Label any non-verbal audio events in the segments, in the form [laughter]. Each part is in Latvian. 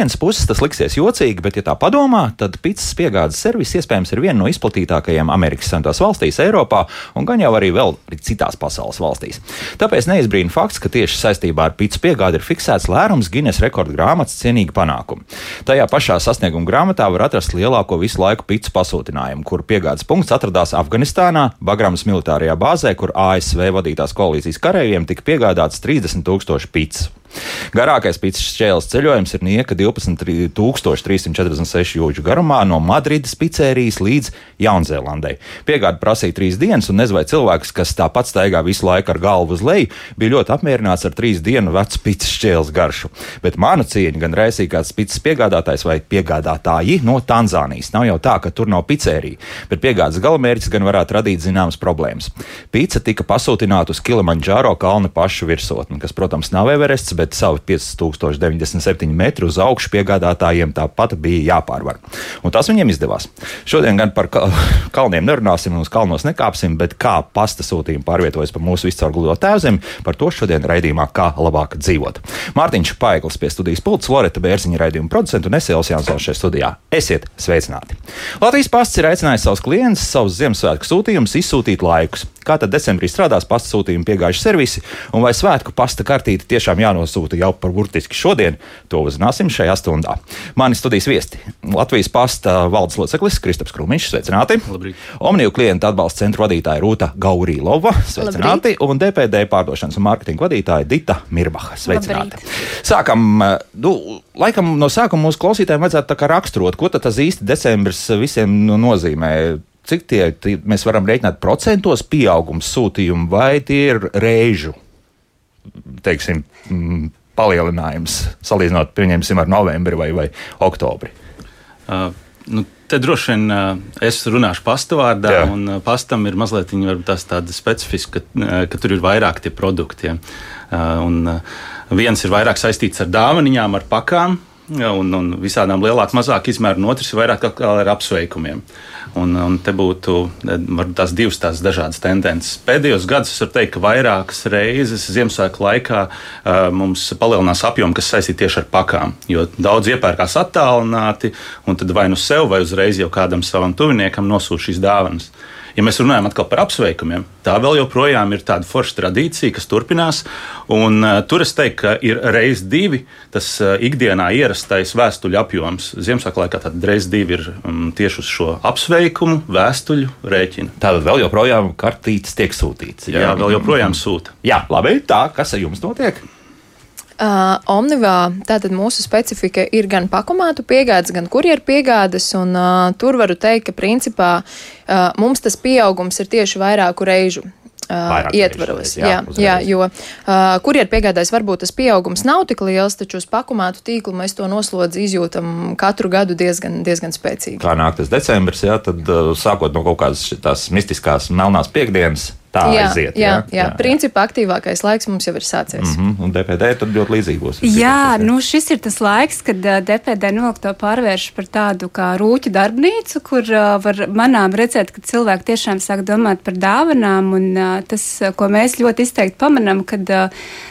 vienas puses tas liksies jocīgi, bet, ja tā padomā, tad pīcis piegādes servis iespējams ir viena no izplatītākajām Amerikas Savienotās valstīs, Eiropā un gan jau arī vēl citās pasaules valstīs. Tāpēc neizbrīna fakts, ka tieši saistībā ar pīcis piegādi ir fiksēts lērums Guinness rekordu grāmatas cienīgi panākumi. Tajā pašā sasnieguma grāmatā var atrast lielāko visu laiku pīcis pasūtinājumu, kur piegādes punkts atradās Afganistānā, Bagramas militārajā bāzē, kur ASV vadītās koalīcijas kareiviem tika piegādāts 30 tūkstoši pīcis. Garākais pīcis šķēles ceļojums ir nieka 12,346 jūdžu garumā no Madrides pizzerijas līdz Jaunzēlandai. Piegāde prasīja trīs dienas, un nezinu, vai cilvēks, kas tāpat staigā visu laiku ar galvu uz leju, bija ļoti apmierināts ar trīs dienu vecu pīcis šķēles garšu. Bet mana cieņa gan raisīja kāds pīcis piegādātājs vai piegādātāji no Tanzānijas. Nav jau tā, ka tur nav pizzerija, bet piegādes galamērķis gan varētu radīt zināmas problēmas. Pīca tika pasūtināta uz Kilimanģāro kalna pašu virsotni, kas, protams, nav Everests, bet savu 5097 metru uz augšu piegādātājiem tāpat bija jāpārvar. Un tas viņiem izdevās. Šodien gan par [laughs] kalniem nerunāsim, uz kalnos nekāpsim, bet kā pasta sūtījumi pārvietojas pa mūsu viscaurgludo tēvzemi, par to šodien raidījumā Kā labāk dzīvot. Mārtiņš Paiglis pie studijas pults, Loreta Bērziņa raidījuma producentu un Esēls Jansons šajā studijā. Esiet sveicināti! Latvijas pasts ir aicinājis savus klientus savus Ziemassvētku sūtījumus izsūtīt laikus. Kā tad decembrī strādās pasta sūtījuma piegājuši servisi, un vai svētku pasta kartīte tiešām jānosūta jau par burtiski šodien, to uzzināsim šajā stundā. Mani studijas viesti - Latvijas pasta valdes loceklis Kristaps Krūmiņš, sveicināti! Omniju klientu atbalsta centra vadītāja Rūta Gaurīlova, sveicināti! Labrīt. Un DPD pārdošanas un mārketinga vadītāja Dita Mirbaha, sveicināti! Labrīt. Sākam, nu, laikam no sākuma mūsu klausītājiem vajadzētu tā kā raksturot, ko tad tas īsti decembris visiem nozīmē cik tie, tie mēs varam rēķināt procentos pieaugums sūtījumu, vai tie ir reižu, teiksim, mm, palielinājums, salīdzinot, pieņemsim, ar novembri vai, vai oktobri. Uh, nu, te droši vien es runāšu pasta vārdā, Jā. un pastam ir mazliet tāda specifiska, ka, ka tur ir vairāk tie produkti. Ja. Un, viens ir vairāk saistīts ar dāvaniņām, ar pakām. Un, un visādām lielākām, mazāk izmēru, un otrs ir vairāk ar apsveikumiem. Un, un te būtu eh, varbūt tās divas tās dažādas tendences. Pēdējos gados es varu teikt, ka vairākas reizes Ziemassvētku laikā uh, mums palielinās apjoms, kas saistīts tieši ar pakām. Jo daudz iepērkās attālināti, un tad vai nu sev, vai uzreiz jau kādam savam tuviniekam nosūta šīs dāvanas. Ja mēs runājam par apsveikumiem, tā vēl joprojām ir tāda forša tradīcija, kas turpinās. Un, uh, tur es teiktu, ka ir reizes divi tas uh, ikdienā ierastais vēstuļu apjoms. Ziemassvētku laikā tad reizes divi ir um, tieši uz šo apsveikumu, vēstuļu rēķinu. Tātad vēl joprojām kartītes tiek sūtītas. Jā, vēl joprojām sūta. Jā, labi, tā, kas ar jums notiek? Uh, Omnivā tātad mūsu specifika ir gan pakomātu piegādes, gan kurjeru piegādes, un uh, tur varu teikt, ka principā uh, mums tas pieaugums ir tieši vairāku reižu. Uh, Vairāk ietvaros. reižu, jā, Jā, uzreiz. jā, jo uh, kurjeru piegādājs varbūt tas pieaugums nav tik liels, taču uz pakomātu tīklu mēs to noslodzi izjūtam katru gadu diezgan, diezgan spēcīgi. Kā nāk tas decembris, jā, tad uh, sākot no kaut kādas tās mistiskās melnās piekdienas, tā jā, aiziet. jā, jā, jā, principā aktīvākais laiks mums jau ir sācies. Mm -hmm. Mhm, Un DPD tad ļoti līdzīgi būs. Jā, nu šis ir tas laiks, kad DPD nolikto pārvērš par tādu kā rūķu darbnīcu, kur uh, var manām redzēt, ka cilvēki tiešām sāk domāt par dāvanām, un uh, tas, ko mēs ļoti izteikti pamanām, kad uh,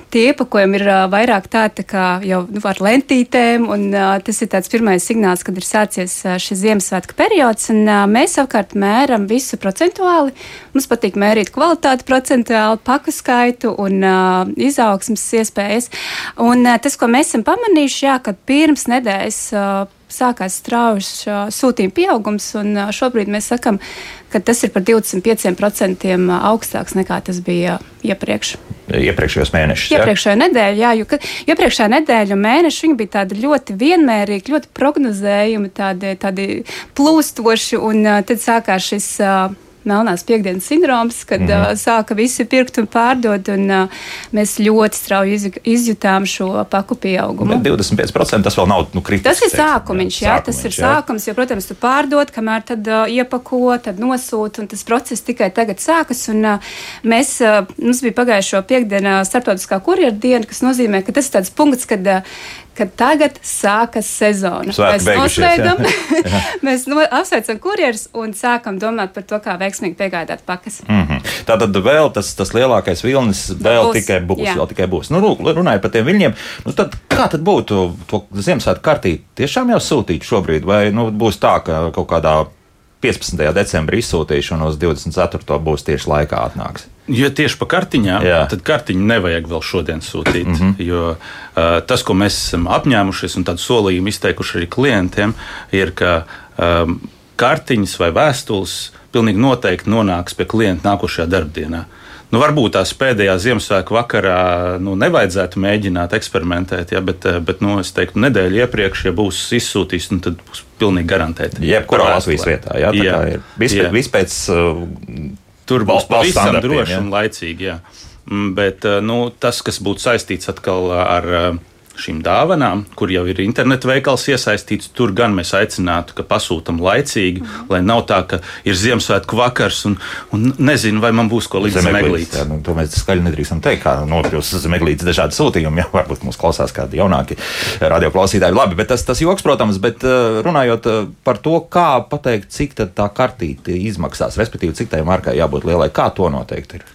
tie iepakojumi ir uh, vairāk tādi tā kā jau nu, ar lentītēm, un uh, tas ir tāds pirmais signāls, kad ir sācies uh, šis Ziemassvētku periods, un uh, mēs savukārt mēram visu procentuāli. Mums patīk mērīt kvalitāti procentuāli, paku skaitu un uh, izaugsmas iespējas. Un uh, tas, ko mēs esam pamanījuši, jā, kad pirms nedēļas uh, sākās strauji sūtījuma pieaugums, un šobrīd mēs sakam, ka tas ir par 25% augstāks nekā tas bija iepriekš. Iepriekšējos mēnešus. jā? Iepriekšējā nedēļā, jā, jo iepriekšējā nedēļa un mēneši bija tādi ļoti vienmērīgi, ļoti prognozējumi, tādi, tādi plūstoši, un tad sākās šis. Uh, Melnās piekdienas sindroms, kad mm uh, sāka visi pirkt un pārdot, un uh, mēs ļoti strauji iz, izjutām šo paku pieaugumu. Bet 25% tas vēl nav nu, kritis. Tas ir teiksim, sākums, jā, tas ir sākums, jo, protams, tu pārdod, kamēr tad uh, iepako, tad nosūta, un tas process tikai tagad sākas. Un, uh, mēs, uh, mums bija pagājušo piekdienu starptautiskā kurjeru diena, kas nozīmē, ka tas ir tāds punkts, kad, uh, ka tagad sākas sezona. Svētki mēs nosveidam, [laughs] [laughs] mēs no, apsveicam kurjerus un sākam domāt par to, kā veiksmīgi piegādāt pakas. Mm -hmm. Tātad vēl tas, tas lielākais vilnis vēl Būs, tikai būs. jā. Vēl tikai būs. Nu, runājot par tiem viļņiem, nu, tad, kā tad būtu to Ziemassvētku kartī tiešām jau sūtīt šobrīd, vai nu, būs tā, ka kaut kādā 15. decembrī izsūtīšu un uz 24. būs tieši laikā atnāks. Ja tieši pa kartiņām, Jā. tad kartiņu nevajag vēl šodien sūtīt. Mm -hmm. Jo uh, tas, ko mēs esam apņēmušies un tādu solījumu izteikuši arī klientiem, ir, ka um, kartiņas vai vēstules pilnīgi noteikti nonāks pie klienta nākošajā darbdienā. Nu, varbūt tās pēdējā Ziemassvētku vakarā nu, nevajadzētu mēģināt eksperimentēt, ja, bet, bet nu, es teiktu, nedēļu iepriekš, ja būs izsūtījis, nu, tad būs pilnīgi garantēti. Jebkurā Par Latvijas vietā. Jā, tā Jā. ir. Viss Jā. vis pēc uh, Tur būs pavisam droši jā. un laicīgi. Jā. Mm, Bet eh, nu, tas, kas būtu saistīts atkal ar eh, šīm dāvanām, kur jau ir internetu veikals iesaistīts, tur gan mēs aicinātu, ka pasūtam laicīgi, lai nav tā, ka ir Ziemassvētku vakars un, un nezinu, vai man būs ko līdz zemeglītes. Nu, to mēs skaļi nedrīkstam teikt, kā nokļūst zemeglītes dažādi sūtījumi. Jā, varbūt mūs klausās kādi jaunāki radioklausītāji. Labi, bet tas, tas joks, protams, bet uh, runājot uh, par to, kā pateikt, cik tā kartīte izmaksās, respektīvi, cik tai markai jābūt lielai, kā to noteikt ir.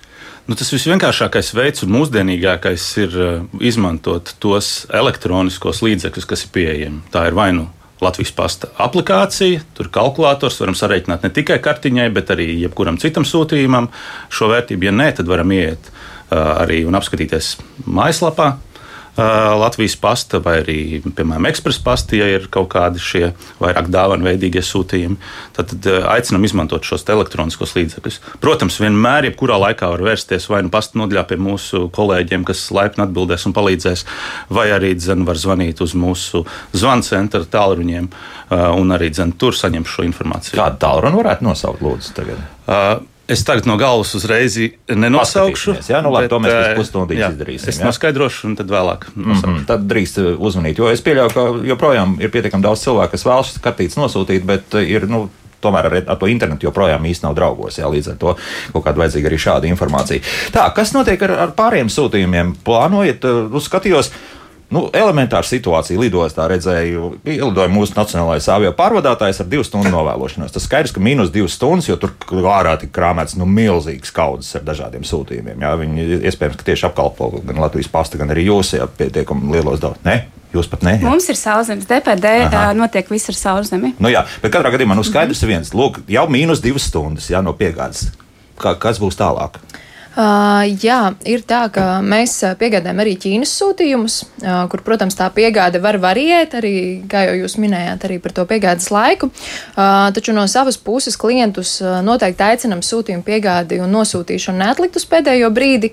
Nu, tas visvienkāršākais veids un mūsdienīgākais ir uh, izmantot tos elektroniskos līdzekļus, kas ir pieejami. Tā ir vai nu Latvijas pasta aplikācija, tur ir kalkulators, varam sarēķināt ne tikai kartiņai, bet arī jebkuram citam sūtījumam šo vērtību. Ja nē, tad varam iet uh, arī un apskatīties mājaslapā. Uh, Latvijas pasta vai arī, piemēram, ekspresa pasta, ja ir kaut kādi šie vairāk dāvanu veidīgie sūtījumi, tad, tad uh, aicinām izmantot šos elektroniskos līdzekļus. Protams, vienmēr, jebkurā laikā var vērsties vai nu pasta nodaļā pie mūsu kolēģiem, kas laipni atbildēs un palīdzēs, vai arī dzen, var zvanīt uz mūsu zvanu centra tālruņiem uh, un arī dzen, tur saņemt šo informāciju. Kādu tālruni varētu nosaukt, lūdzu, tagad? Uh, Es tagad no galvas uzreiz nenosaukšu. Jā? Nu labi, to mēs pēc uh, pusstundītes jā, izdarīsim, Es jā? noskaidrošu, un tad vēlāk nosaukšu. Mm, tad drīkst uh, uzmanīt, jo es pieļauju, ka joprojām ir pietiekami daudz cilvēku, kas vēlas kartītes nosūtīt, bet uh, ir. Nu, Tomēr ar, ar to internetu joprojām īsti nav draugos. Jā, līdz ar to kaut kāda vajadzīga arī šāda informācija. Tā, kas notiek ar, ar pārējiem sūtījumiem? Plānojat, uh, uzskatījos, Nu, elementāra situācija lidostā redzēju, ielidoja mūsu nacionālais avio pārvadātājs ar divu stundu novēlošanos. Tas skaidrs, ka mīnus divas stundas, jo tur ārā tika krāpēts nu, milzīgs kaudzes ar dažādiem sūtījumiem. Jā. Viņi iespējams, ka tieši apkalpo gan Latvijas pasta, gan arī jūs, ja pietiekami lielos daudz. Ne? Jūs pat ne. jā? Mums ir sauszemes, DPD Aha. notiek viss ar sauszemi. Nu, jā, bet katrā gadījumā nu, skaidrs ir viens. Lūk, jau mīnus divas stundas jā, no piegādes. Kā, kas būs tālāk? Uh, jā, ir tā, ka mēs ā, piegādājam arī Ķīnas sūtījumus, uh, kur, protams, tā piegāde var variēt, arī, kā jau jūs minējāt, arī par to piegādes laiku. Uh, taču no savas puses klientus noteikti aicinam sūtījumu piegādi un nosūtīšanu neatlikt uz pēdējo brīdi.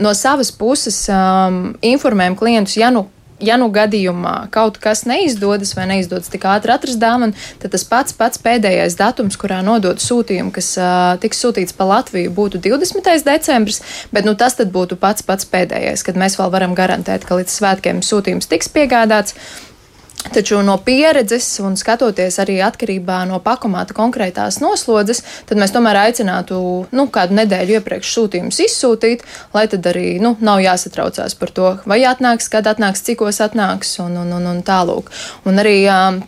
No savas puses um, informējam klientus, ja nu ja nu gadījumā kaut kas neizdodas vai neizdodas tik ātri atrast dāvanu, tad tas pats, pats pēdējais datums, kurā nodot sūtījumu, kas uh, tiks sūtīts pa Latviju, būtu 20. decembris, bet nu, tas būtu pats, pats pēdējais, kad mēs vēl varam garantēt, ka līdz svētkiem sūtījums tiks piegādāts. Taču no pieredzes un skatoties arī atkarībā no pakomāta konkrētās noslodzes, tad mēs tomēr aicinātu nu, kādu nedēļu iepriekš sūtījumus izsūtīt, lai tad arī nu, nav jāsatraucās par to, vai atnāks, kad atnāks, cikos atnāks un, un, un, un tālūk. Un arī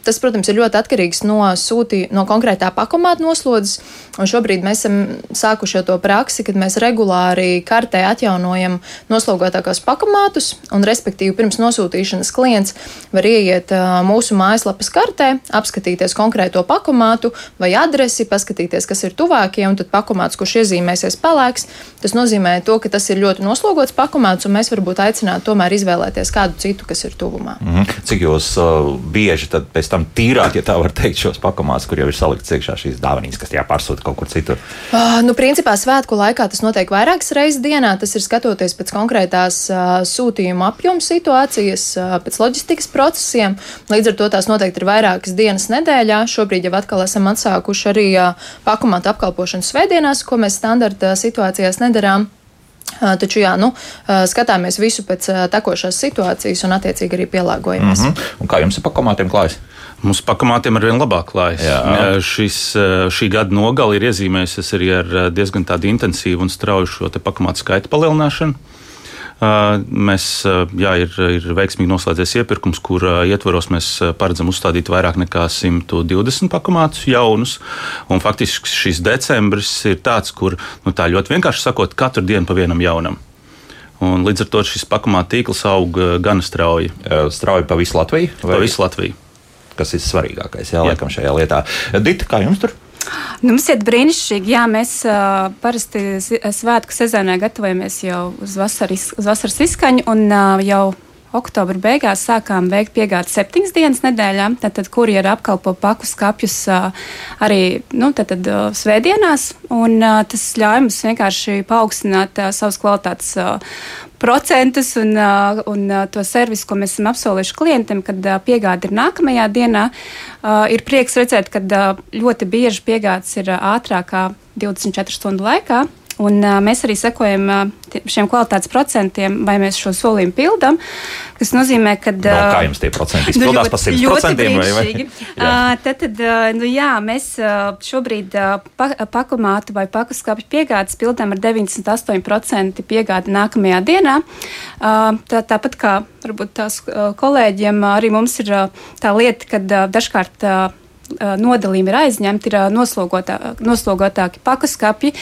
tas, protams, ir ļoti atkarīgs no, sūtī, no konkrētā pakomāta noslodzes. Un šobrīd mēs esam sākuši to praksi, kad mēs regulāri kartē atjaunojam noslogotākos pakomātus, un respektīvi pirms nosūtīšanas klients var ieiet mūsu mājaslapas kartē, apskatīties konkrēto pakomātu vai adresi, paskatīties, kas ir tuvākie, un tad pakomāts, kurš iezīmēsies pelēks, tas nozīmē to, ka tas ir ļoti noslogots pakomāts, un mēs varbūt aicinātu tomēr izvēlēties kādu citu, kas ir tuvumā. Mhm. Cik jūs uh, bieži tad pēc tam tīrāt, ja tā var teikt, šos pakomātus, kur jau ir salikts iekšā šīs dāvanas, kas jāpārsūta kaut kur citur? Uh, nu, principā svētku laikā tas notiek vairākas reizes dienā. Tas ir skatoties pēc konkrētās uh, sūtījuma apjoma situācijas, uh, pēc loģistikas procesiem. Līdz ar to tās noteikti ir vairākas dienas nedēļā. Šobrīd jau atkal esam atsākuši arī pakomātu apkalpošanu svētdienās, ko mēs standarta situācijās nedarām. Taču, jā, nu, skatāmies visu pēc tekošās situācijas un, attiecīgi, arī pielāgojamies. Mm -hmm. Un kā jums ar pakomātiem klājas? Mums pakamātiem ar vien labāk klājas. Jā. Šis, šī gada nogale ir iezīmējusies arī ar diezgan tādu intensīvu un strauju šo pakamātu skaitu palielināšanu. Mēs, jā, ir, ir veiksmīgi noslēdzies iepirkums, kur ietvaros mēs paredzam uzstādīt vairāk nekā 120 pakomātus jaunus. Un faktiski šis decembris ir tāds, kur, nu, tā ļoti vienkārši sakot, katru dienu pa vienam jaunam. Un līdz ar to šis pakomāta tīkls aug gan strauji. Strauji pa visu Latviju? Vai? Pa visu Latviju. Kas ir svarīgākais, jā, jā. laikam šajā lietā. Dita, kā jums tur? Nu, mums ir brīnišķīgi. Jā, mēs uh, parasti svētku sezonā gatavojamies jau uz vasaras, uz vasaras izskaņu un uh, jau oktobra beigās sākām veikt piegādes septiņas dienas nedēļā, tad, tad kurjeri apkalpo paku skapjus arī nu, tad, tad, svētdienās, un tas ļauj mums vienkārši paaugstināt savas kvalitātes procentus un, un to servisu, ko mēs esam apsolījuši klientiem, kad piegāde ir nākamajā dienā. Ir prieks redzēt, ka ļoti bieži piegādes ir ātrākā 24 stundu laikā. Un, uh, mēs arī sekojam uh, šiem kvalitātes procentiem, vai mēs šo solījumu pildām. Tas nozīmē, ka. Uh, no, kā jums tie procenti izpildās nu, pa 100%? Vai, vai? uh, tad, tad uh, nu, jā, mēs uh, šobrīd uh, pa, pakumātu vai pakuskapju piegādes pildām ar 98% piegādi nākamajā dienā. Uh, tā, tāpat kā varbūt tās uh, kolēģiem, uh, arī mums ir uh, tā lieta, ka uh, dažkārt. Uh, nodalījumi ir aizņemti, ir noslogotā, noslogotāki pakuskapji.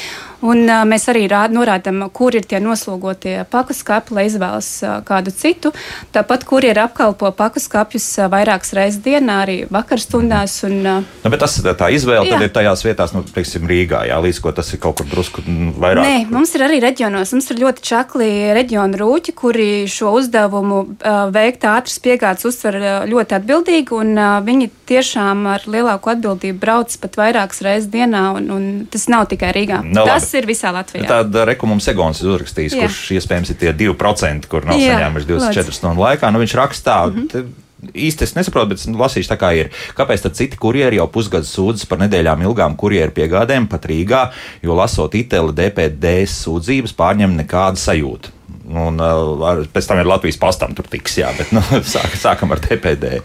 Un, uh, mēs arī rād, norādām, kur ir tie noslogotie pakuskapi, lai izvēlas uh, kādu citu. Tāpat, kur ir apkalpo pakuskapjus uh, vairākas reizes dienā, arī vakarstundās. Un, uh, nu, bet tas tā izvēle jā. tad ir tajās vietās, nu, piemēram, Rīgā, jā, līdz ko tas ir kaut kur drusku vairāk. Nē, mums ir arī reģionos, mums ir ļoti čakli reģionu rūķi, kuri šo uzdevumu uh, veikt ātras piegādes uztver uh, ļoti atbildīgi, un uh, viņi tiešām ar lielāku atbildību brauc pat vairākas reizes dienā, un, un tas nav tikai Rīgā. No, tas tas ir visā Latvijā. Tāda rekomendācija Segons ir uzrakstījis, Jā. kurš iespējams ir tie 2%, kur nav saņēmuši 24 stundu laikā. Nu, viņš rakstā. Mm -hmm. Īsti es nesaprotu, bet nu, lasīšu tā kā ir. Kāpēc tad citi kurjeri jau pusgadu sūdzas par nedēļām ilgām kurjeru piegādēm pat Rīgā, jo lasot ITL DPD sūdzības pārņem nekādu sajūtu? Un uh, pēc tam ir Latvijas pastam, tur tiks, jā, bet nu, [laughs] sāk, sākam ar DPD.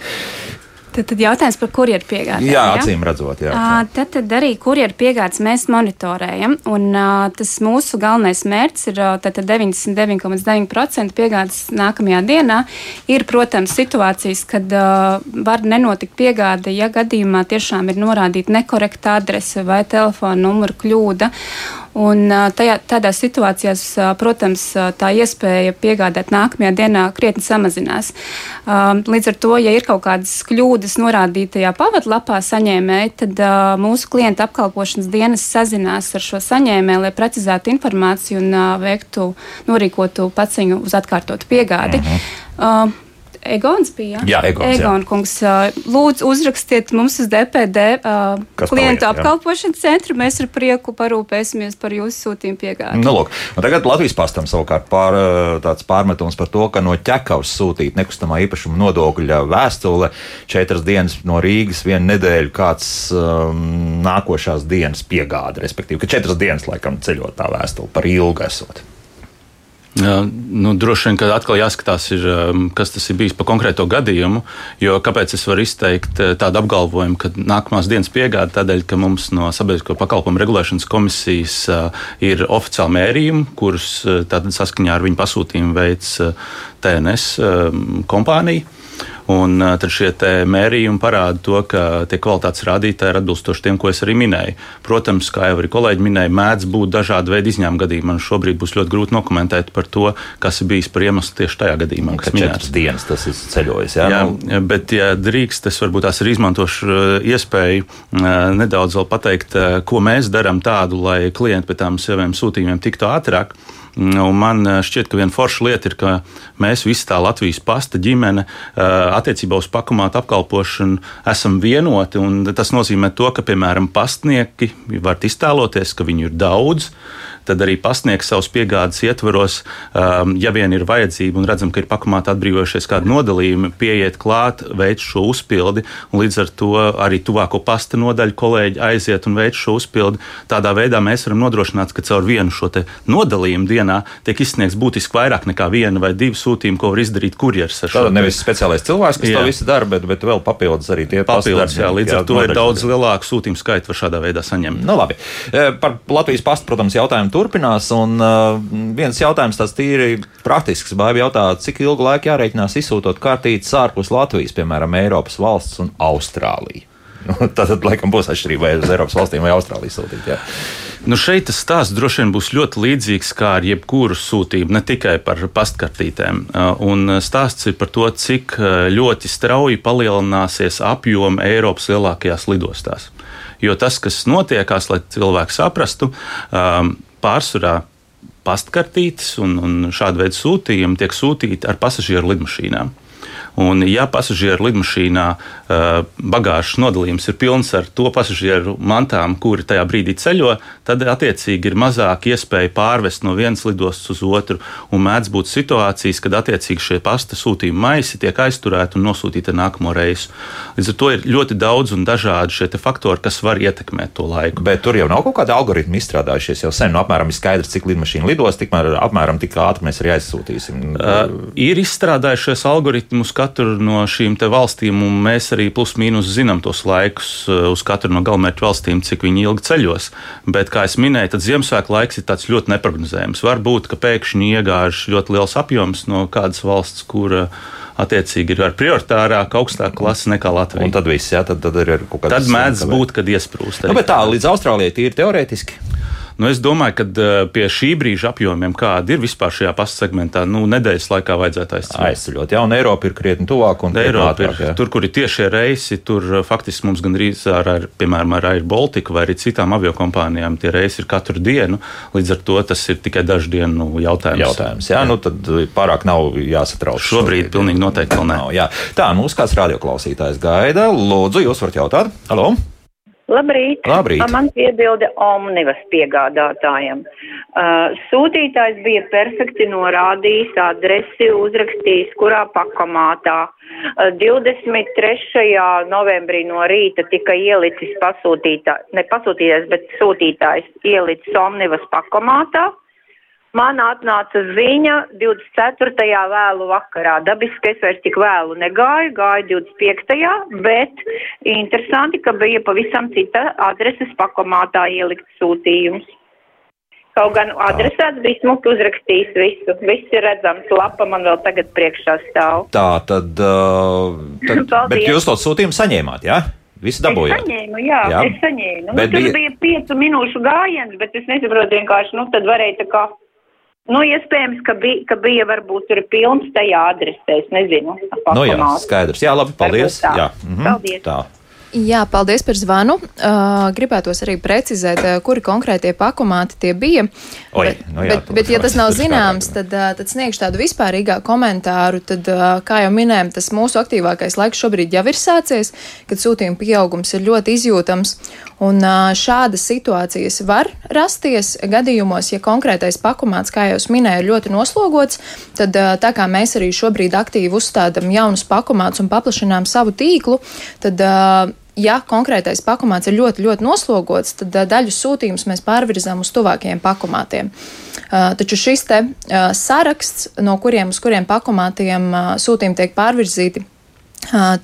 Tad, tad jautājums par kurjeru piegādēm. Jā, acīm redzot. Jā, jā. Tad, tad arī kurjeru piegādes mēs monitorējam. Un, tas mūsu galvenais mērķis ir uh, 99,9% piegādes nākamajā dienā. Ir, protams, situācijas, kad var nenotikt piegāde, ja gadījumā tiešām ir norādīta nekorekta adrese vai telefona numura kļūda. Un tajā, tādās situācijās, protams, tā iespēja piegādāt nākamajā dienā krietni samazinās. Līdz ar to, ja ir kaut kādas kļūdas norādītajā pavadlapā saņēmēji, tad mūsu klienta apkalpošanas dienas sazinās ar šo saņēmēju, lai precizētu informāciju un veiktu, norīkotu paciņu uz atkārtotu piegādi. Uh -huh. Egons bija. Jā, Egons. Egon, kungs, lūdzu, uzrakstiet mums uz DPD uh, klientu apkalpošanas centru. Mēs ar prieku parūpēsimies par jūsu sūtījumu piegādi. Nu, lūk, tagad Latvijas pastam savukārt pār, tāds pārmetums par to, ka no ķekavas sūtīt nekustamā īpašuma nodokļa vēstule četras dienas no Rīgas, vienu nedēļu kāds um, nākošās dienas piegāde, respektīvi, ka četras dienas laikam ceļot tā vēstule par ilgu esot. Nu, droši vien, ka atkal jāskatās, ir, um, kas tas ir bijis pa konkrēto gadījumu. Jo kāpēc es varu izteikt uh, tādu apgalvojumu, ka nākamās dienas piegāde tādēļ, ka mums no Sabiedrisko pakalpojumu regulēšanas komisijas uh, ir oficiāli mērījumi, kurus uh, saskaņā ar viņu pasūtījumu veids TNS um, kompānija. Un tad šie mērījumi parāda to, ka tie kvalitātes rādītāji ir atbilstoši tiem, ko es arī minēju. Protams, kā jau arī kolēģi minēja, mēdz būt dažādi veidi izņēmuma gadījumi. Man šobrīd būs ļoti grūti dokumentēt par to, kas ir bijis par iemeslu tieši tajā gadījumā, kas minēts. dienas tas ir ceļojis. Jā, jā nu... bet, ja drīkst, es varbūt tās arī izmantošu iespēju nedaudz vēl pateikt, ko mēs darām tādu, lai klienti pēc tām saviem sūtījumiem tiktu ātrāk. Un man eh, šķiet, ka viena forša lieta ir, ka mēs visi tā Latvijas pasta ģimene eh, attiecībā uz pakomātu apkalpošanu esam vienoti. Tas nozīmē to, ka, piemēram, pastnieki var iztēloties, ka viņu ir daudz tad arī pasniegs savus piegādes ietvaros, um, ja vien ir vajadzība un redzam, ka ir pakomāti atbrīvojušies kādi nodalījumi, pieiet klāt, veic šo uzpildi, un līdz ar to arī tuvāko pasta nodaļu kolēģi aiziet un veic šo uzpildi. Tādā veidā mēs varam nodrošināt, ka caur vienu šo nodalījumu dienā tiek izsniegts būtiski vairāk nekā viena vai divi sūtījumi, ko var izdarīt kurjeris. Tātad nevis speciālais cilvēks, kas jā. to visu dara, bet, bet vēl papildus arī tie papildus. Jā, līdz jā, ar to ir daudz lielāku sūtījumu skaitu var šādā veidā saņemt. Nu, labi. E, par Latvijas pastu, protams, jautājumu turpinās. Un uh, viens jautājums tāds tīri praktisks. Baiba jautā, cik ilgu laiku jārēķinās izsūtot kārtītas ārpus Latvijas, piemēram, Eiropas valsts un Austrāliju. [laughs] Nu, tad, laikam, būs atšķirība vai uz Eiropas valstīm vai Austrāliju sūtīt. Jā. Nu šeit tas stāsts droši vien būs ļoti līdzīgs kā ar jebkuru sūtību, ne tikai par pastkartītēm. Un stāsts ir par to, cik ļoti strauji palielināsies apjoma Eiropas lielākajās lidostās. Jo tas, kas notiekās, lai cilvēki saprastu, pārsvarā pastkartītes un, un šāda veida sūtījumi tiek sūtīti ar pasažieru lidmašīnām. Un, ja pasažieru lidmašīnā uh, bagāžas nodalījums ir pilns ar to pasažieru mantām, kuri tajā brīdī ceļo, tad attiecīgi ir mazāk iespēja pārvest no vienas lidostas uz otru. Un mēdz būt situācijas, kad attiecīgi šie pasta sūtījuma maisi tiek aizturēti un nosūtīti nākamo reisu. Līdz ar to ir ļoti daudz un dažādi šie faktori, kas var ietekmēt to laiku. Bet tur jau nav kaut kāda algoritma izstrādājušies. Jau sen nu, apmēram ir skaidrs, cik lidmašīna lidos, tikmēr apmēram tik ātri mēs arī aizsūtīsim. Uh, ir izstrādājušies algoritmus, kā katru no šīm valstīm, un mēs arī plus-mínus zinām tos laikus eh, uz katru no galamērķu valstīm, cik viņi ilgi ceļos. Bet, kā jau minēju, tad Ziemassvētku laiks ir ļoti neparedzējams. Varbūt, ka pēkšņi iegāž ļoti liels apjoms no kādas valsts, kur attiecīgi ir ar prioritārāku, augstāku klasi nekā Latvija. Un tad viss, jā, tad, tad ir kaut kāds. Tad mēdz būt, kad iesprūst. Nu, bet tā līdz Austrālijai tīri teorētiski. Nu, es domāju, ka uh, pie šī brīža apjomiem, kāda ir vispār šajā pastu segmentā, nu, nedēļas laikā vajadzētu aizceļot. Aizceļot, jā, un Eiropa ir krietni tuvāk Eiropa ir. Jā. Tur, kur ir tiešie reisi, tur uh, faktiski mums gandrīz ar, ar piemēram, ar Air Baltica vai arī citām aviokompānijām tie reisi ir katru dienu. Līdz ar to tas ir tikai dažu dienu jautājums. Jautājums, jā, jā. nu tad pārāk nav jāsatrauc. Šobrīd, šobrīd pilnīgi noteikti vēl nē. Nav, jā. Tā, nu, kāds radioklausītājs gaida. Lūdzu, jūs varat jautāt? Halo! Labrīt! Labrīt. Man piebilda Omnivas piegādātājiem. Uh, sūtītājs bija perfekti norādījis adresi, uzrakstījis, kurā pakomātā. Uh, 23. novembrī no rīta tika ielicis pasūtītājs, ne pasūtītājs, bet sūtītājs ielicis Omnivas pakomātā. Man atnāca ziņa 24. vēlu vakarā. Dabiski es vairs tik vēlu negāju, gāju 25. bet interesanti, ka bija pavisam cita adreses pakomātā ielikt sūtījums. Kaut gan adresāts bija smuki uzrakstījis visu. Viss ir redzams, lapa man vēl tagad priekšā stāv. Tā, tad, uh, [laughs] tad bet jūs to sūtījumu saņēmāt, jā? Ja? Visi dabūjāt. Es saņēmu, jā, jā. es saņēmu. Nu, bet tur bija... bija piecu minūšu gājiens, bet es nesaprotu vienkārši, nu tad varēja tā kā Nu, iespējams, ka bija, ka bija varbūt tur pilns tajā adresē, es nezinu. Nu jā, skaidrs. Jā, labi, paldies. Jā. Mhm. Paldies. Tā. Jā, paldies par zvanu. Uh, gribētos arī precizēt, uh, kuri konkrētie pakomāti tie bija. Oi, bet, nu jā, bet, bet, ja tas nav zināms, tad, uh, tad sniegšu tādu vispārīgāku komentāru. Tad, uh, kā jau minējām, tas mūsu aktīvākais laiks šobrīd jau ir sācies, kad sūtījuma pieaugums ir ļoti izjūtams. Un uh, šādas situācijas var rasties gadījumos, ja konkrētais pakomāts, kā jau minēju, ir ļoti noslogots. Tad, uh, tā kā mēs arī šobrīd aktīvi uzstādām jaunus pakomātus un paplašinām savu tīklu, tad uh, ja konkrētais pakomāts ir ļoti, ļoti noslogots, tad daļu sūtījumus mēs pārvirzām uz tuvākajiem pakomātiem. Taču šis te saraksts, no kuriem uz kuriem pakomātiem sūtījumi tiek pārvirzīti,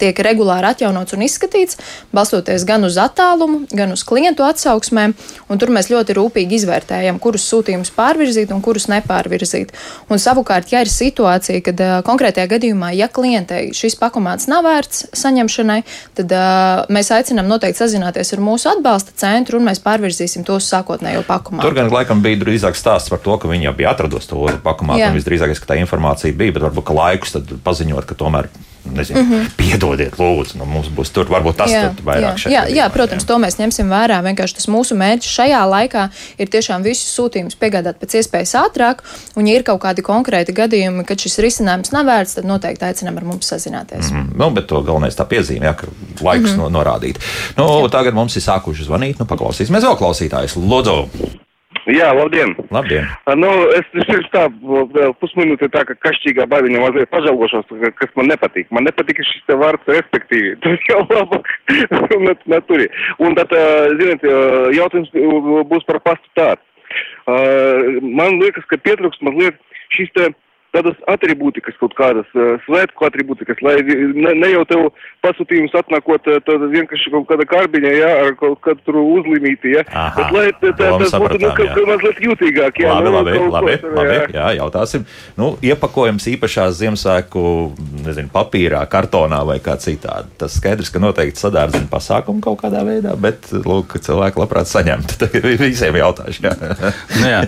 tiek regulāri atjaunots un izskatīts, balstoties gan uz attālumu, gan uz klientu atsauksmēm. Tur mēs ļoti rūpīgi izvērtējam, kurus sūtījumus pārvirzīt un kurus nepārvirzīt. Un savukārt, ja ir situācija, kad uh, konkrētajā gadījumā, ja klientei šis pakomāts nav vērts saņemšanai, tad uh, mēs aicinām noteikti sazināties ar mūsu atbalsta centru un mēs pārvirzīsim to uz sākotnējo pakomātu. Tur gan laikam bija drīzāk stāsts par to, ka viņi jau bija atradusi to pakomātu, visdrīzāk, ka tā informācija bija, bet varbūt ka laikus paziņot, ka tomēr nezinu, mm -hmm. piedodiet, lūdzu, nu, mums būs tur varbūt tas jā, vairāk jā, jā, jā, protams, jā. to mēs ņemsim vērā. Vienkārši tas mūsu mērķis šajā laikā ir tiešām visus sūtījumus piegādāt pēc iespējas ātrāk, un ja ir kaut kādi konkrēti gadījumi, kad šis risinājums nav vērts, tad noteikti aicinām ar mums sazināties. Mm -hmm. nu, bet to galvenais tā piezīme, jā, ka laiks mm -hmm. no, norādīt. Nu, jā. tagad mums ir sākuši zvanīt, nu paklausīsimies vēl klausītājus. Lūdzu! Jā, labdien! labdien. Nu, es pirms tā vēl pusminūte tā, ka kašķīgā bailiņa mazliet pažēlošos, kas man nepatīk. Man nepatīk šis te vārds respektīvi. [laughs] Tas jau labāk [laughs] natūri. Un tad, ziniet, jautājums būs par pastu tādu. Man liekas, ka pietrūks mazliet šis te tādas atribūtikas, kaut kādas svētku atribūtikas, lai ne, ne jau tev pasūtījums atnākot tāda vienkārši kaut kāda karbiņa, jā, ar kaut kādu tur uzlīmīti, jā. Aha, Bet lai tā, tā, tas būtu, nu, sapratām, ka, jā. ka mazliet jūtīgāk, jā. Labi, nu, labi, kaut labi, ko, labi. jā. Jā, jautāsim. Nu, iepakojums īpašā Ziemassvētku, nezinu, papīrā, kartonā vai kā citādi. Tas skaidrs, ka noteikti sadārdzina pasākumu kaut kādā veidā, bet, lūk, cilvēki labprāt saņemtu. [laughs] Tagad visiem jautāšu. Jā. Nu, jā,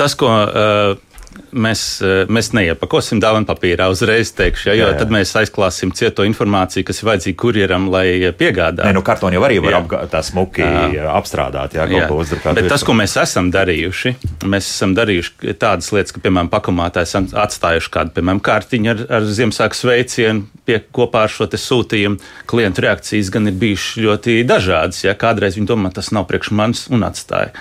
tas, ko uh, mēs, uh, mēs neiepakosim dāvanu papīrā, uzreiz teikšu, ja, jo Jā, jā, tad mēs aizklāsim cieto informāciju, kas ir vajadzīga kurjeram, lai piegādātu. Nē, nu, kartoni jau arī var apgā, tā smuki Jā. apstrādāt, jā, kaut ko uzdrukāt. Bet tas, virsū. ko mēs esam darījuši, mēs esam darījuši tādas lietas, ka, piemēram, pakomātā esam atstājuši kādu, piemēram, kārtiņu ar, ar Ziemassvētku sveicienu pie, kopā ar šo te sūtījumu. Klientu reakcijas gan ir bijušas ļoti dažādas. Ja? Kādreiz viņi domā, tas nav priekš manis un atstāja.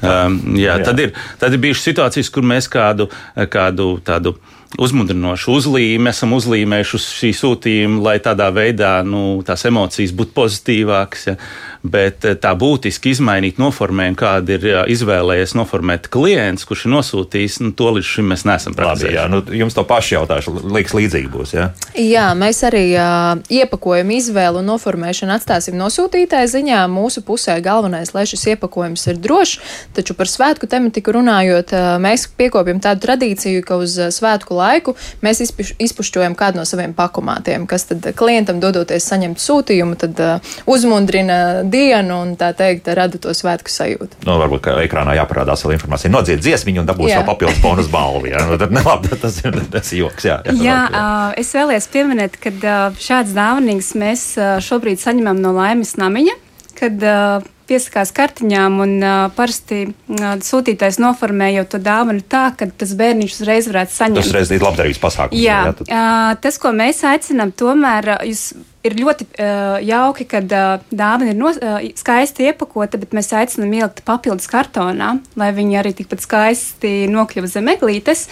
Um, jā, Jā. tad, ir, tad ir bijušas situācijas, kur mēs kādu, kādu tādu uzmundrinošu uzlīmi esam uzlīmējuši uz šī sūtījuma, lai tādā veidā nu, tās emocijas būtu pozitīvākas. Ja? Bet eh, tā būtiski izmainīt noformējumu, kādu ir jā, izvēlējies noformēt klients, kurš ir nosūtījis, nu, to līdz šim mēs neesam Labi, praktizējuši. jā, nu, jums to pašu jautāšu, liekas, līdzīgi būs. Jā? Jā, mēs arī uh, iepakojumu izvēlu un noformēšanu atstāsim nosūtītāju ziņā. Mūsu pusē galvenais, lai šis iepakojums ir drošs, taču par svētku tematiku runājot, uh, mēs piekopjam tādu tradīciju, ka uz svētku laiku mēs izpuš, izpušķojam kādu no saviem pakomātiem, kas tad klientam dodoties saņemt sūtījumu, tad uh, uzmundrina dienu un tā teikt rada to svētku sajūtu. Nu, varbūt kā ekrānā jāparādās vēl informācija. Nodzied dziesmiņu un dabūs Jā. vēl papildus [laughs] bonus balvu. Jā, nu, tad, ne, labi, tas ir tas joks. Jā, Jā, labi, uh, es vēlējos pieminēt, ka uh, šādas dāvanas mēs uh, šobrīd saņemam no Laimes Namiņa, kad uh, piesakās kartiņām un uh, parasti uh, sūtītājs noformē jau to dāvanu tā, ka tas bērniņš uzreiz varētu saņemt. Tas reiz ir labdarības pasākums. Jā, jā, tad- uh, tas, ko mēs aicinām, tomēr jūs ir ļoti uh, jauki, kad uh, dāvana ir no, uh, skaisti iepakota, bet mēs aicinām ielikt papildus kartonā, lai viņi arī tikpat skaisti nokļuva zem eglītes.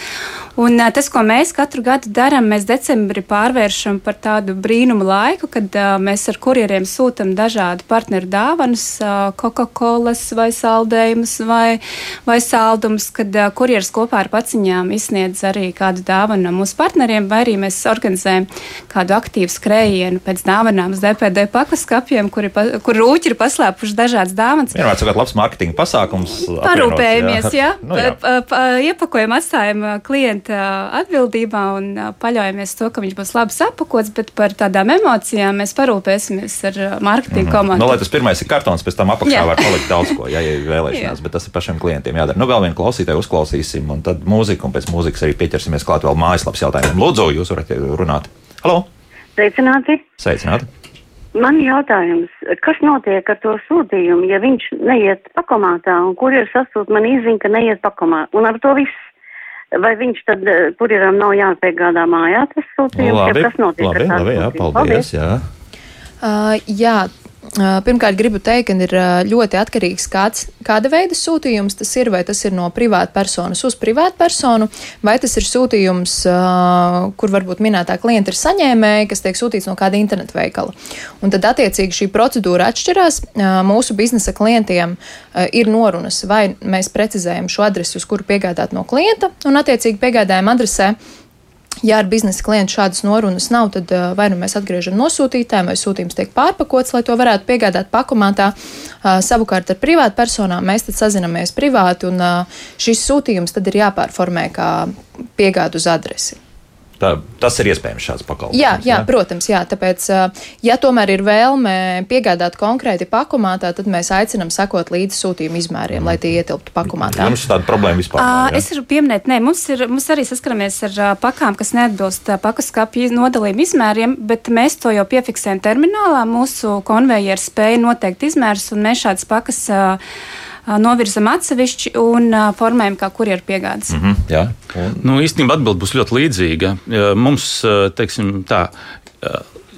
Un uh, tas, ko mēs katru gadu darām, mēs decembrī pārvēršam par tādu brīnumu laiku, kad uh, mēs ar kurjeriem sūtam dažādu partneru dāvanas, uh, Coca-Cola vai saldējumus vai, vai saldumus, kad uh, kurjeris kopā ar paciņām izsniedz arī kādu dāvanu no mūsu partneriem, vai arī mēs organizējam kādu aktīvu skrējienu pēc dāvanām uz DPD pakaskapiem, kur, pa, kur rūķi ir paslēpuši dažādas dāvanas. Vienmēr sakot, labs mārketinga pasākums. Parūpējamies, jā. [laughs] Nu, jā. Pa- pa- Iepakojam, atstājam klienta atbildībā un paļaujamies to, ka viņš būs labi sapakots, bet par tādām emocijām mēs parūpēsimies ar mārketinga komandu. Nu, lai tas pirmais ir kartons, pēc tam apakšā Jā. var palikt daudz ko, ja, ja ir vēlēšanās, Jā. bet tas ir pašiem klientiem jādara. Nu, vēl vienu klausītāju uzklausīsim, un tad mūziku, un pēc mūzikas arī pieķersimies klāt vēl mājaslapas jautājumiem. Lūdzu, jūs varat runāt. Halo! Sveicināti! Sveicināti! Man jautājums, kas notiek ar to sūtījumu, ja viņš neiet pakomātā un kurjeris sasūt man izziņu, ka neiet pakomātā? Un ar to viss. Vai viņš tad eh, kurjeram nav jāpiegādā mājā tas sūtījums? Labi, ja kas notiek labi, labi, jā, sūtījumu? paldies. Jā. Uh, jā, pirmkārt, gribu teikt, ka ir ļoti atkarīgs kāds, kāda veida sūtījums tas ir. Vai tas ir no privāta personas uz privātu personu, vai tas ir sūtījums, kur varbūt minētā klienta ir saņēmēji, kas tiek sūtīts no kāda internetu veikala. Un tad, attiecīgi, šī procedūra atšķirās. Mūsu biznesa klientiem ir norunas, vai mēs precizējam šo adresi, uz kuru piegādāt no klienta, un, attiecīgi, piegādājam adresē. Ja ar biznesa klientu šādas norunas nav, tad uh, vai nu mēs atgriežam nosūtītājiem, vai sūtījums tiek pārpakots, lai to varētu piegādāt pakomātā. Uh, savukārt ar privātu personām mēs tad sazinamies privāti, un uh, šis sūtījums tad ir jāpārformē kā piegādu uz adresi. Tā, tas ir iespējams šāds pakalpojums. Jā, jā, protams, jā. Tāpēc, uh, ja tomēr ir vēlme piegādāt konkrēti pakomātā, tad mēs aicinām sekot līdzi sūtījuma izmēriem, lai tie ietilptu pakomātā. Jums tāda problēma vispār jā? Es varu pieminēt, nē, mums, ir, mums arī saskaramies ar pakām, kas neatbilst ā, pakas skapju nodalījuma izmēriem, bet mēs to jau piefiksējam terminālā. Mūsu konvejeri spēja noteikt izmērus, un mēs šādas pakas ā, novirzam atsevišķi un formējam kā kurjeru piegādes. Mm. Mhm, jā, un, Nu, īstenībā atbilde būs ļoti līdzīga. Mums, teiksim, tā.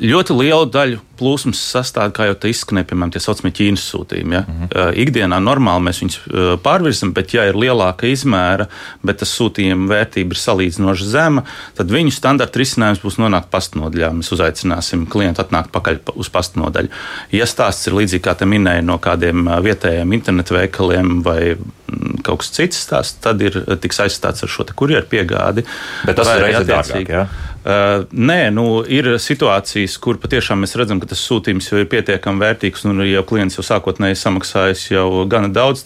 Ļoti lielu daļu plūsmas sastāv, kā jau te izskanēja, piemēram, tie saucamie Ķīnas sūtījumi. Ja? Mm -hmm. Ikdienā normāli mēs viņus pārvirzam, bet, ja ir lielāka izmēra, bet tas sūtījuma vērtība ir salīdzinoši zema, tad viņu standarta risinājums būs nonākt pastnodaļā. Mēs uzaicināsim klientu atnākt pakaļ uz pastnodaļu. Ja stāsts ir līdzīgi kā te minēja no kādiem vietējiem internetu veikaliem vai mm, kaut kas cits, stāsts, tad ir tiks aizstāts ar šo kurjeru piegādi. Bet tas ir reizē dārgāk. Ja? Uh, nē, nu, ir situācijas, kur patiešām mēs redzam, ka tas sūtījums jau ir pietiekami vērtīgs, un jau klients jau sākotnēji samaksājis jau gana daudz.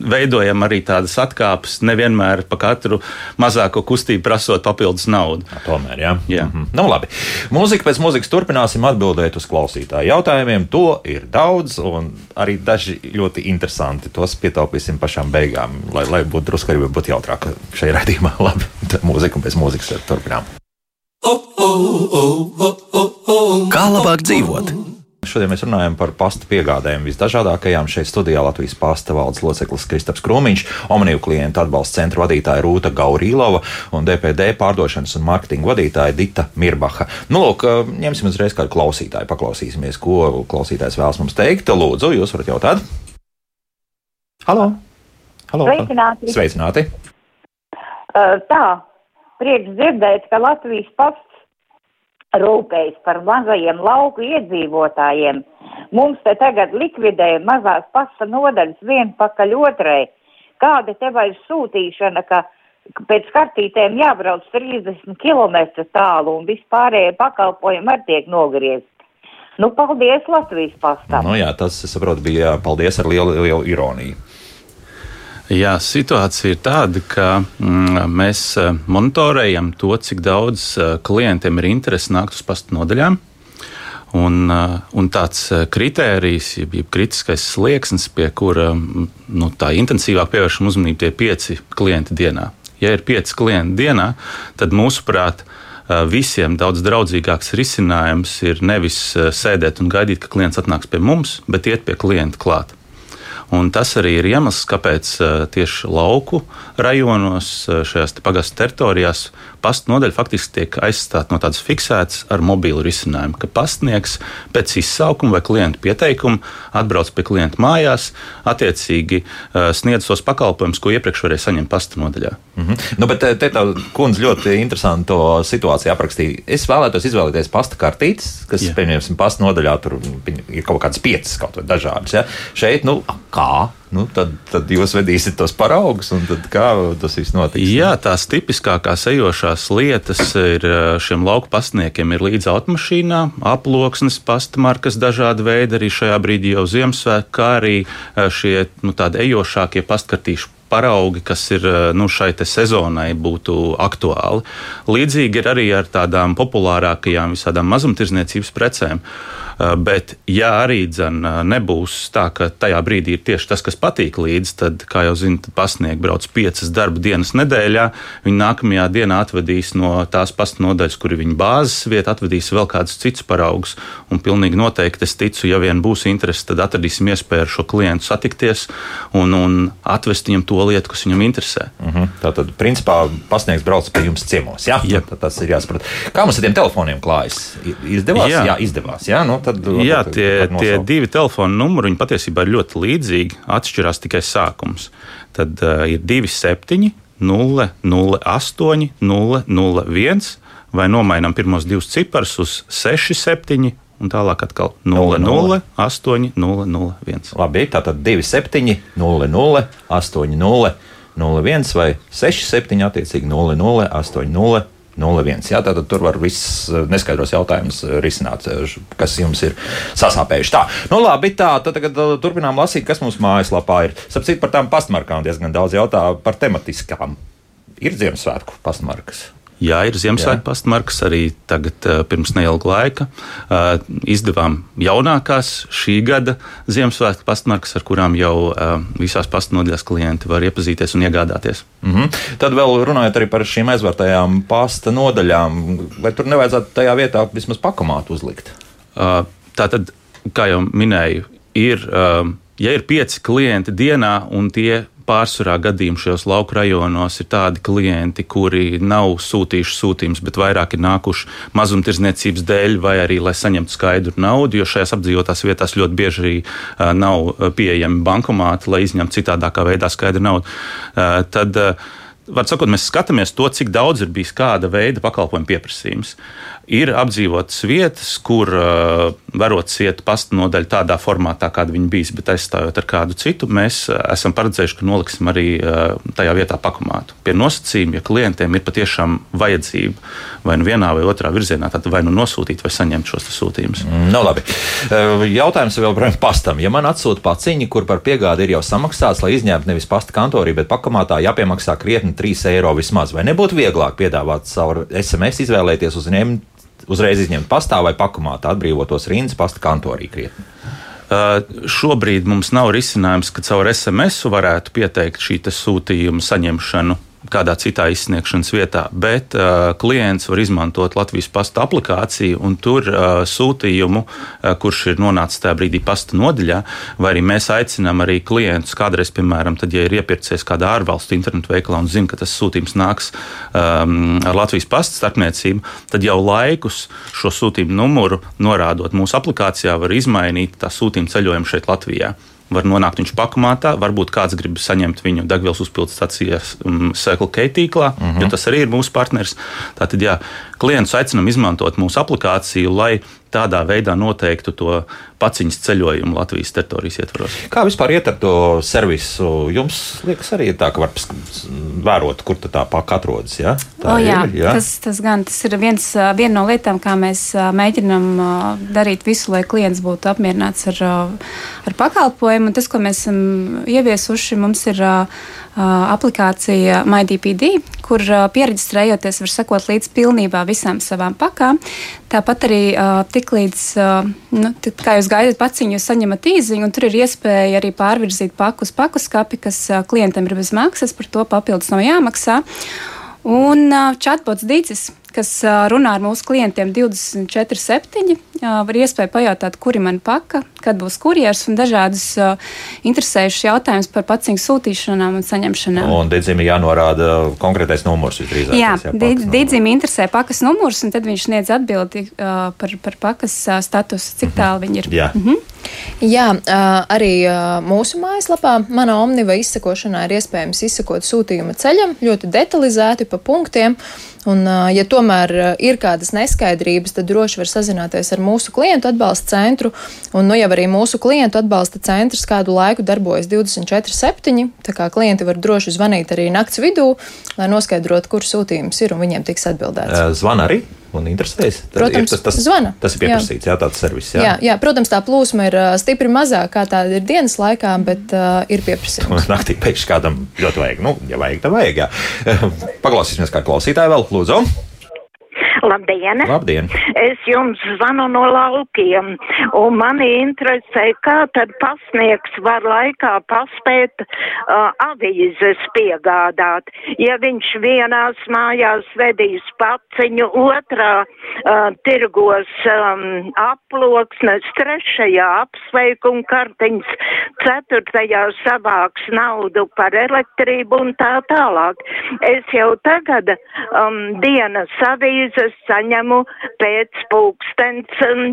Veidojam arī tādas atkāpes, nevienmēr par katru mazāko kustību prasot papildus naudu. Tomēr, jā. jā. Mm -hmm. Nu, labi. Mūzika pēc mūzikas turpināsim atbildēt uz klausītāju jautājumiem. To ir daudz, un arī daži ļoti interesanti. Tos pietaupīsim pašām beigām, lai, lai būtu drusku arī būtu jautrāk šajā raidījumā. [laughs] Labi, mūzika un pēc mūzikas turpinām. Kā labāk dzīvot? Šodien mēs runājam par pasta piegādēm visdažādākajām. Šeit studijā Latvijas pasta valdes loceklis Kristaps Krūmiņš, Omniju klientu atbalsta centra vadītāja Rūta Gaurīlova un DPD pārdošanas un mārketinga vadītāja Dita Mirbaha. Nu, lūk, ņemsim uzreiz kādu klausītāju, paklausīsimies, ko klausītājs vēlas mums teikt. Lūdzu, jūs varat jautāt? Halo! Halo. Sveicināti! Sveicināti. Uh, tā, prieks dzirdēt, ka Latvijas pasts rūpējas par mazajiem lauku iedzīvotājiem. Mums te tagad likvidē mazās pasta nodaļas vien pakaļ otrai. Kāda te vairs sūtīšana, ka pēc kartītēm jābrauc 30 km tālu un vispārējie pakalpojumi arī tiek nogriezti. Nu, paldies Latvijas pastam. Nu jā, tas, es saprotu, bija paldies ar lielu, lielu ironiju. Jā, situācija ir tāda, ka mm, mēs eh, monitorējam to, cik daudz eh, klientiem ir interese nākt uz pasta nodaļām. Un, eh, un tāds kritērijs, jeb, jeb kritiskais slieksnis, pie kura mm, nu, tā intensīvāk pievēršam uzmanību, tie pieci klienti dienā. Ja ir pieci klienti dienā, tad mūsuprāt, visiem daudz draudzīgāks risinājums ir nevis sēdēt un gaidīt, ka klients atnāks pie mums, bet iet pie klienta klāt. Un tas arī ir iemesls, kāpēc tieši lauku rajonos, šajās pagastu teritorijās, pasta nodaļa faktiski tiek aizstāta no tādas fiksētas ar mobīlu risinājumu, ka pastnieks pēc izsaukuma vai klienta pieteikuma atbrauc pie klienta mājās, attiecīgi sniedz tos pakalpojumus, ko iepriekš varēja saņemt pasta nodaļā. Mm -hmm. nu, bet te tā kundze ļoti interesantu situāciju aprakstīja. Es vēlētos izvēlēties pasta kartītes, kas, Jā. pieņemsim, pasta nodaļā tur ir kaut kādas piecas, kaut vai dažādas. Ja? Šeit, nu, kā? Nu, tad, tad jūs vedīsiet tos paraugus, un kā tas viss notiks? Jā, tās tipiskākās ejošās lietas ir šiem lauku pastniekiem ir līdzi automašīnā, aploksnes, pastmarkas, dažādi veidi arī šajā brīdī jau Ziemassvētku, kā arī šie nu, tādi ejošākie pastkartīšu paraugi, kas ir nu, šai sezonai, būtu aktuāli. Līdzīgi ir arī ar tādām populārākajām visādām mazumtirdzniecības precēm. Eh, bet, ja arī dzen, eh, nebūs tā, ka tajā brīdī ir tieši tas, kas patīk līdzi, tad, kā jau zinat, pasniegt brauc piecas darba dienas nedēļā. Viņi nākamajā dienā atvedīs no tās pasta nodaļas, kur ir viņa bāzes vieta, atvedīs vēl kādus citus paraugus. Un pilnīgi noteikti es ticu, ja vien būs interese, tad atradīsim iespēju ar šo klientu satikties un, un atvest viņam to lietu, kas viņam interesē. Uh mhm. -huh. Tātad, principā, pasniegs brauc pie jums ciemos. Jā, jā. Tas ir jāsaprot. Kā mums ar tiem telefoniem klājas? Izdevās? Jā, jā izdevās. Jā, nu, tad. Jā, tie, tie divi telefona numuri patiesībā ir ļoti līdzīgi. Atšķirās tikai sākums. Tad uh, ir 27, 0, 0, 8, 0, 0, 1, vai nomainām pirmos divus ciparus uz 6, 7 un tālāk atkal 0, 0, 8, 0, 0, 1. Labi, tātad 2, 7, 0, 0, 8, 0, 0, 1 vai 6, 7, attiecīgi 0, 0, 8, 0. 01. Jā, tātad tur var viss eh, neskaidros jautājumus eh, risināt, eh, kas jums ir sasāpējuši. Tā, nu labi, tā, tad tagad turpinām lasīt, kas mums mājaslapā ir. Sapcīt par tām pastmarkām diezgan daudz jautā par tematiskām. Ir Ziemassvētku pastmarkas. Jā, ir Ziemassvētku pastmarkas arī tagad, pirms neilga laika. Izdevām jaunākās šī gada Ziemassvētku pastmarkas, ar kurām jau visās pastnodaļās klienti var iepazīties un iegādāties. Mm -hmm. Tad vēl runājot arī par šīm aizvērtajām pasta nodaļām, vai tur nevajadzētu tajā vietā vismaz pakomātu uzlikt? Tā tad, kā jau minēju, ir, ja ir pieci klienti dienā un tie pārsvarā gadījumu šajos lauku rajonos ir tādi klienti, kuri nav sūtījuši sūtījumus, bet vairāk ir nākuši mazumtirdzniecības dēļ vai arī, lai saņemtu skaidru naudu, jo šajās apdzīvotās vietās ļoti bieži arī uh, nav pieejami bankomāti, lai izņemtu citādākā veidā skaidru naudu. Uh, tad, uh, var sakot, mēs skatāmies to, cik daudz ir bijis kāda veida pakalpojumu pieprasījums. Ir apdzīvotas vietas, kur uh, varot iet pasta nodaļa tādā formātā, kāda viņa bijis, bet aizstājot ar kādu citu, mēs uh, esam paredzējuši, ka noliksim arī uh, tajā vietā pakomātu. Pie nosacījuma, ja klientiem ir patiešām vajadzība vai nu vienā vai otrā virzienā, tad vai nu nosūtīt vai saņemt šos sūtījumus. Mm, no, labi. Uh, jautājums vēl par pastam. Ja man atsūta paciņa, kur par piegādi ir jau samaksāts, lai izņemtu nevis pasta kantorī, bet pakomātā jāpiemaksā krietni 3 eiro vismaz, vai nebūtu vieglāk piedāvāt caur SMS izvēlēties uzņēmumu uzreiz izņemt pastā vai pakumātā atbrīvotos rindas pasta kantorī krietni? Uh, šobrīd mums nav risinājums, ka caur SMS varētu pieteikt šī sūtījuma saņemšanu kādā citā izsniegšanas vietā, bet uh, klients var izmantot Latvijas pasta aplikāciju un tur uh, sūtījumu, uh, kurš ir nonācis tajā brīdī pasta nodaļā, vai arī mēs aicinām arī klientus kādreiz, piemēram, tad, ja ir iepircies kādā ārvalstu internetu veikalā un zina, ka tas sūtījums nāks um, ar Latvijas pasta starpniecību, tad jau laikus šo sūtījumu numuru norādot mūsu aplikācijā var izmainīt tā sūtījuma ceļojumu šeit Latvijā var nonākt viņš pakumātā. Varbūt kāds grib saņemt viņu degvielas uzpildes stācijas um, Circle K tīklā, uh -huh. jo tas arī ir mūsu partners. Tātad, jā, klientus aicinam izmantot mūsu aplikāciju, lai tādā veidā noteiktu to paciņas ceļojumu Latvijas teritorijas ietvaros. Kā vispār iet ar to servisu? Jums liekas, arī tā, ka var vērot, kur tā paka atrodas. Ja? Tā o, jā, ir, jā? Tas, tas gan tas ir viens, viena no lietām, kā mēs mēģinam darīt visu, lai klients būtu apmierināts ar, ar pakalpojumu. Un tas, ko mēs esam ieviesuši, mums ir aplikācija MyDPD, kur pieregistrējoties var sekot līdz pilnībā visām savām pakām. Tāpat arī tiklīdz, nu, kā jūs gaidat paciņu, jūs saņemat īziņu, un tur ir iespēja arī pārvirzīt paku uz paku skapi, kas klientam ir bez maksas, par to papildus nav jāmaksā. Un chatbots Dīcis kas runā ar mūsu klientiem 24-7. Var iespēju pajautāt, kuri man paka, kad būs kurjers un dažādas interesējušas jautājumus par paciņu sūtīšanām un saņemšanām. Un Dīdzim ir jānorāda konkrētais numurs visdrīzāk. Jā, Dīdzim interesē pakas numurs, un tad viņš sniedz atbildi par, par pakas statusu, cik mhm. tālu viņi ir. Jā. -hmm. Jā, arī mūsu mājaslapā, mana omniva izsakošanā, ir iespējams izsakot sūtījuma ceļam ļoti detalizēti pa punktiem. Un, ja tomēr ir kādas neskaidrības, tad droši var sazināties ar mūsu klientu atbalsta centru. Un, nu, jau arī mūsu klientu atbalsta centrs kādu laiku darbojas 24-7. Tā kā klienti var droši zvanīt arī nakts vidū, lai noskaidrotu, kur sūtījums ir un viņiem tiks atbildēts. Zvan arī? un interesējas. Tad protams, tas, tas, zvana. Tas ir pieprasīts, jā, jā tāds servis. Jā. Jā, jā, protams, tā plūsma ir uh, stipri mazāka, kā tā ir dienas laikā, bet uh, ir pieprasīts. Naktī pēkšņi kādam ļoti vajag. Nu, ja vajag, tad vajag. Jā. Paklausīsimies, kā klausītāji vēl lūdzu. Labdien! Labdien! Es jums zvanu no laukiem, un mani interesē, kā tad pasniegs var laikā paspēt uh, avīzes piegādāt. Ja viņš vienās mājās vedīs paciņu, otrā uh, tirgos um, aploksnes, trešajā apsveikuma kartiņas, ceturtajā savāks naudu par elektrību un tā tālāk. Es jau tagad um, dienas avīzes es saņemu pēc pulkstens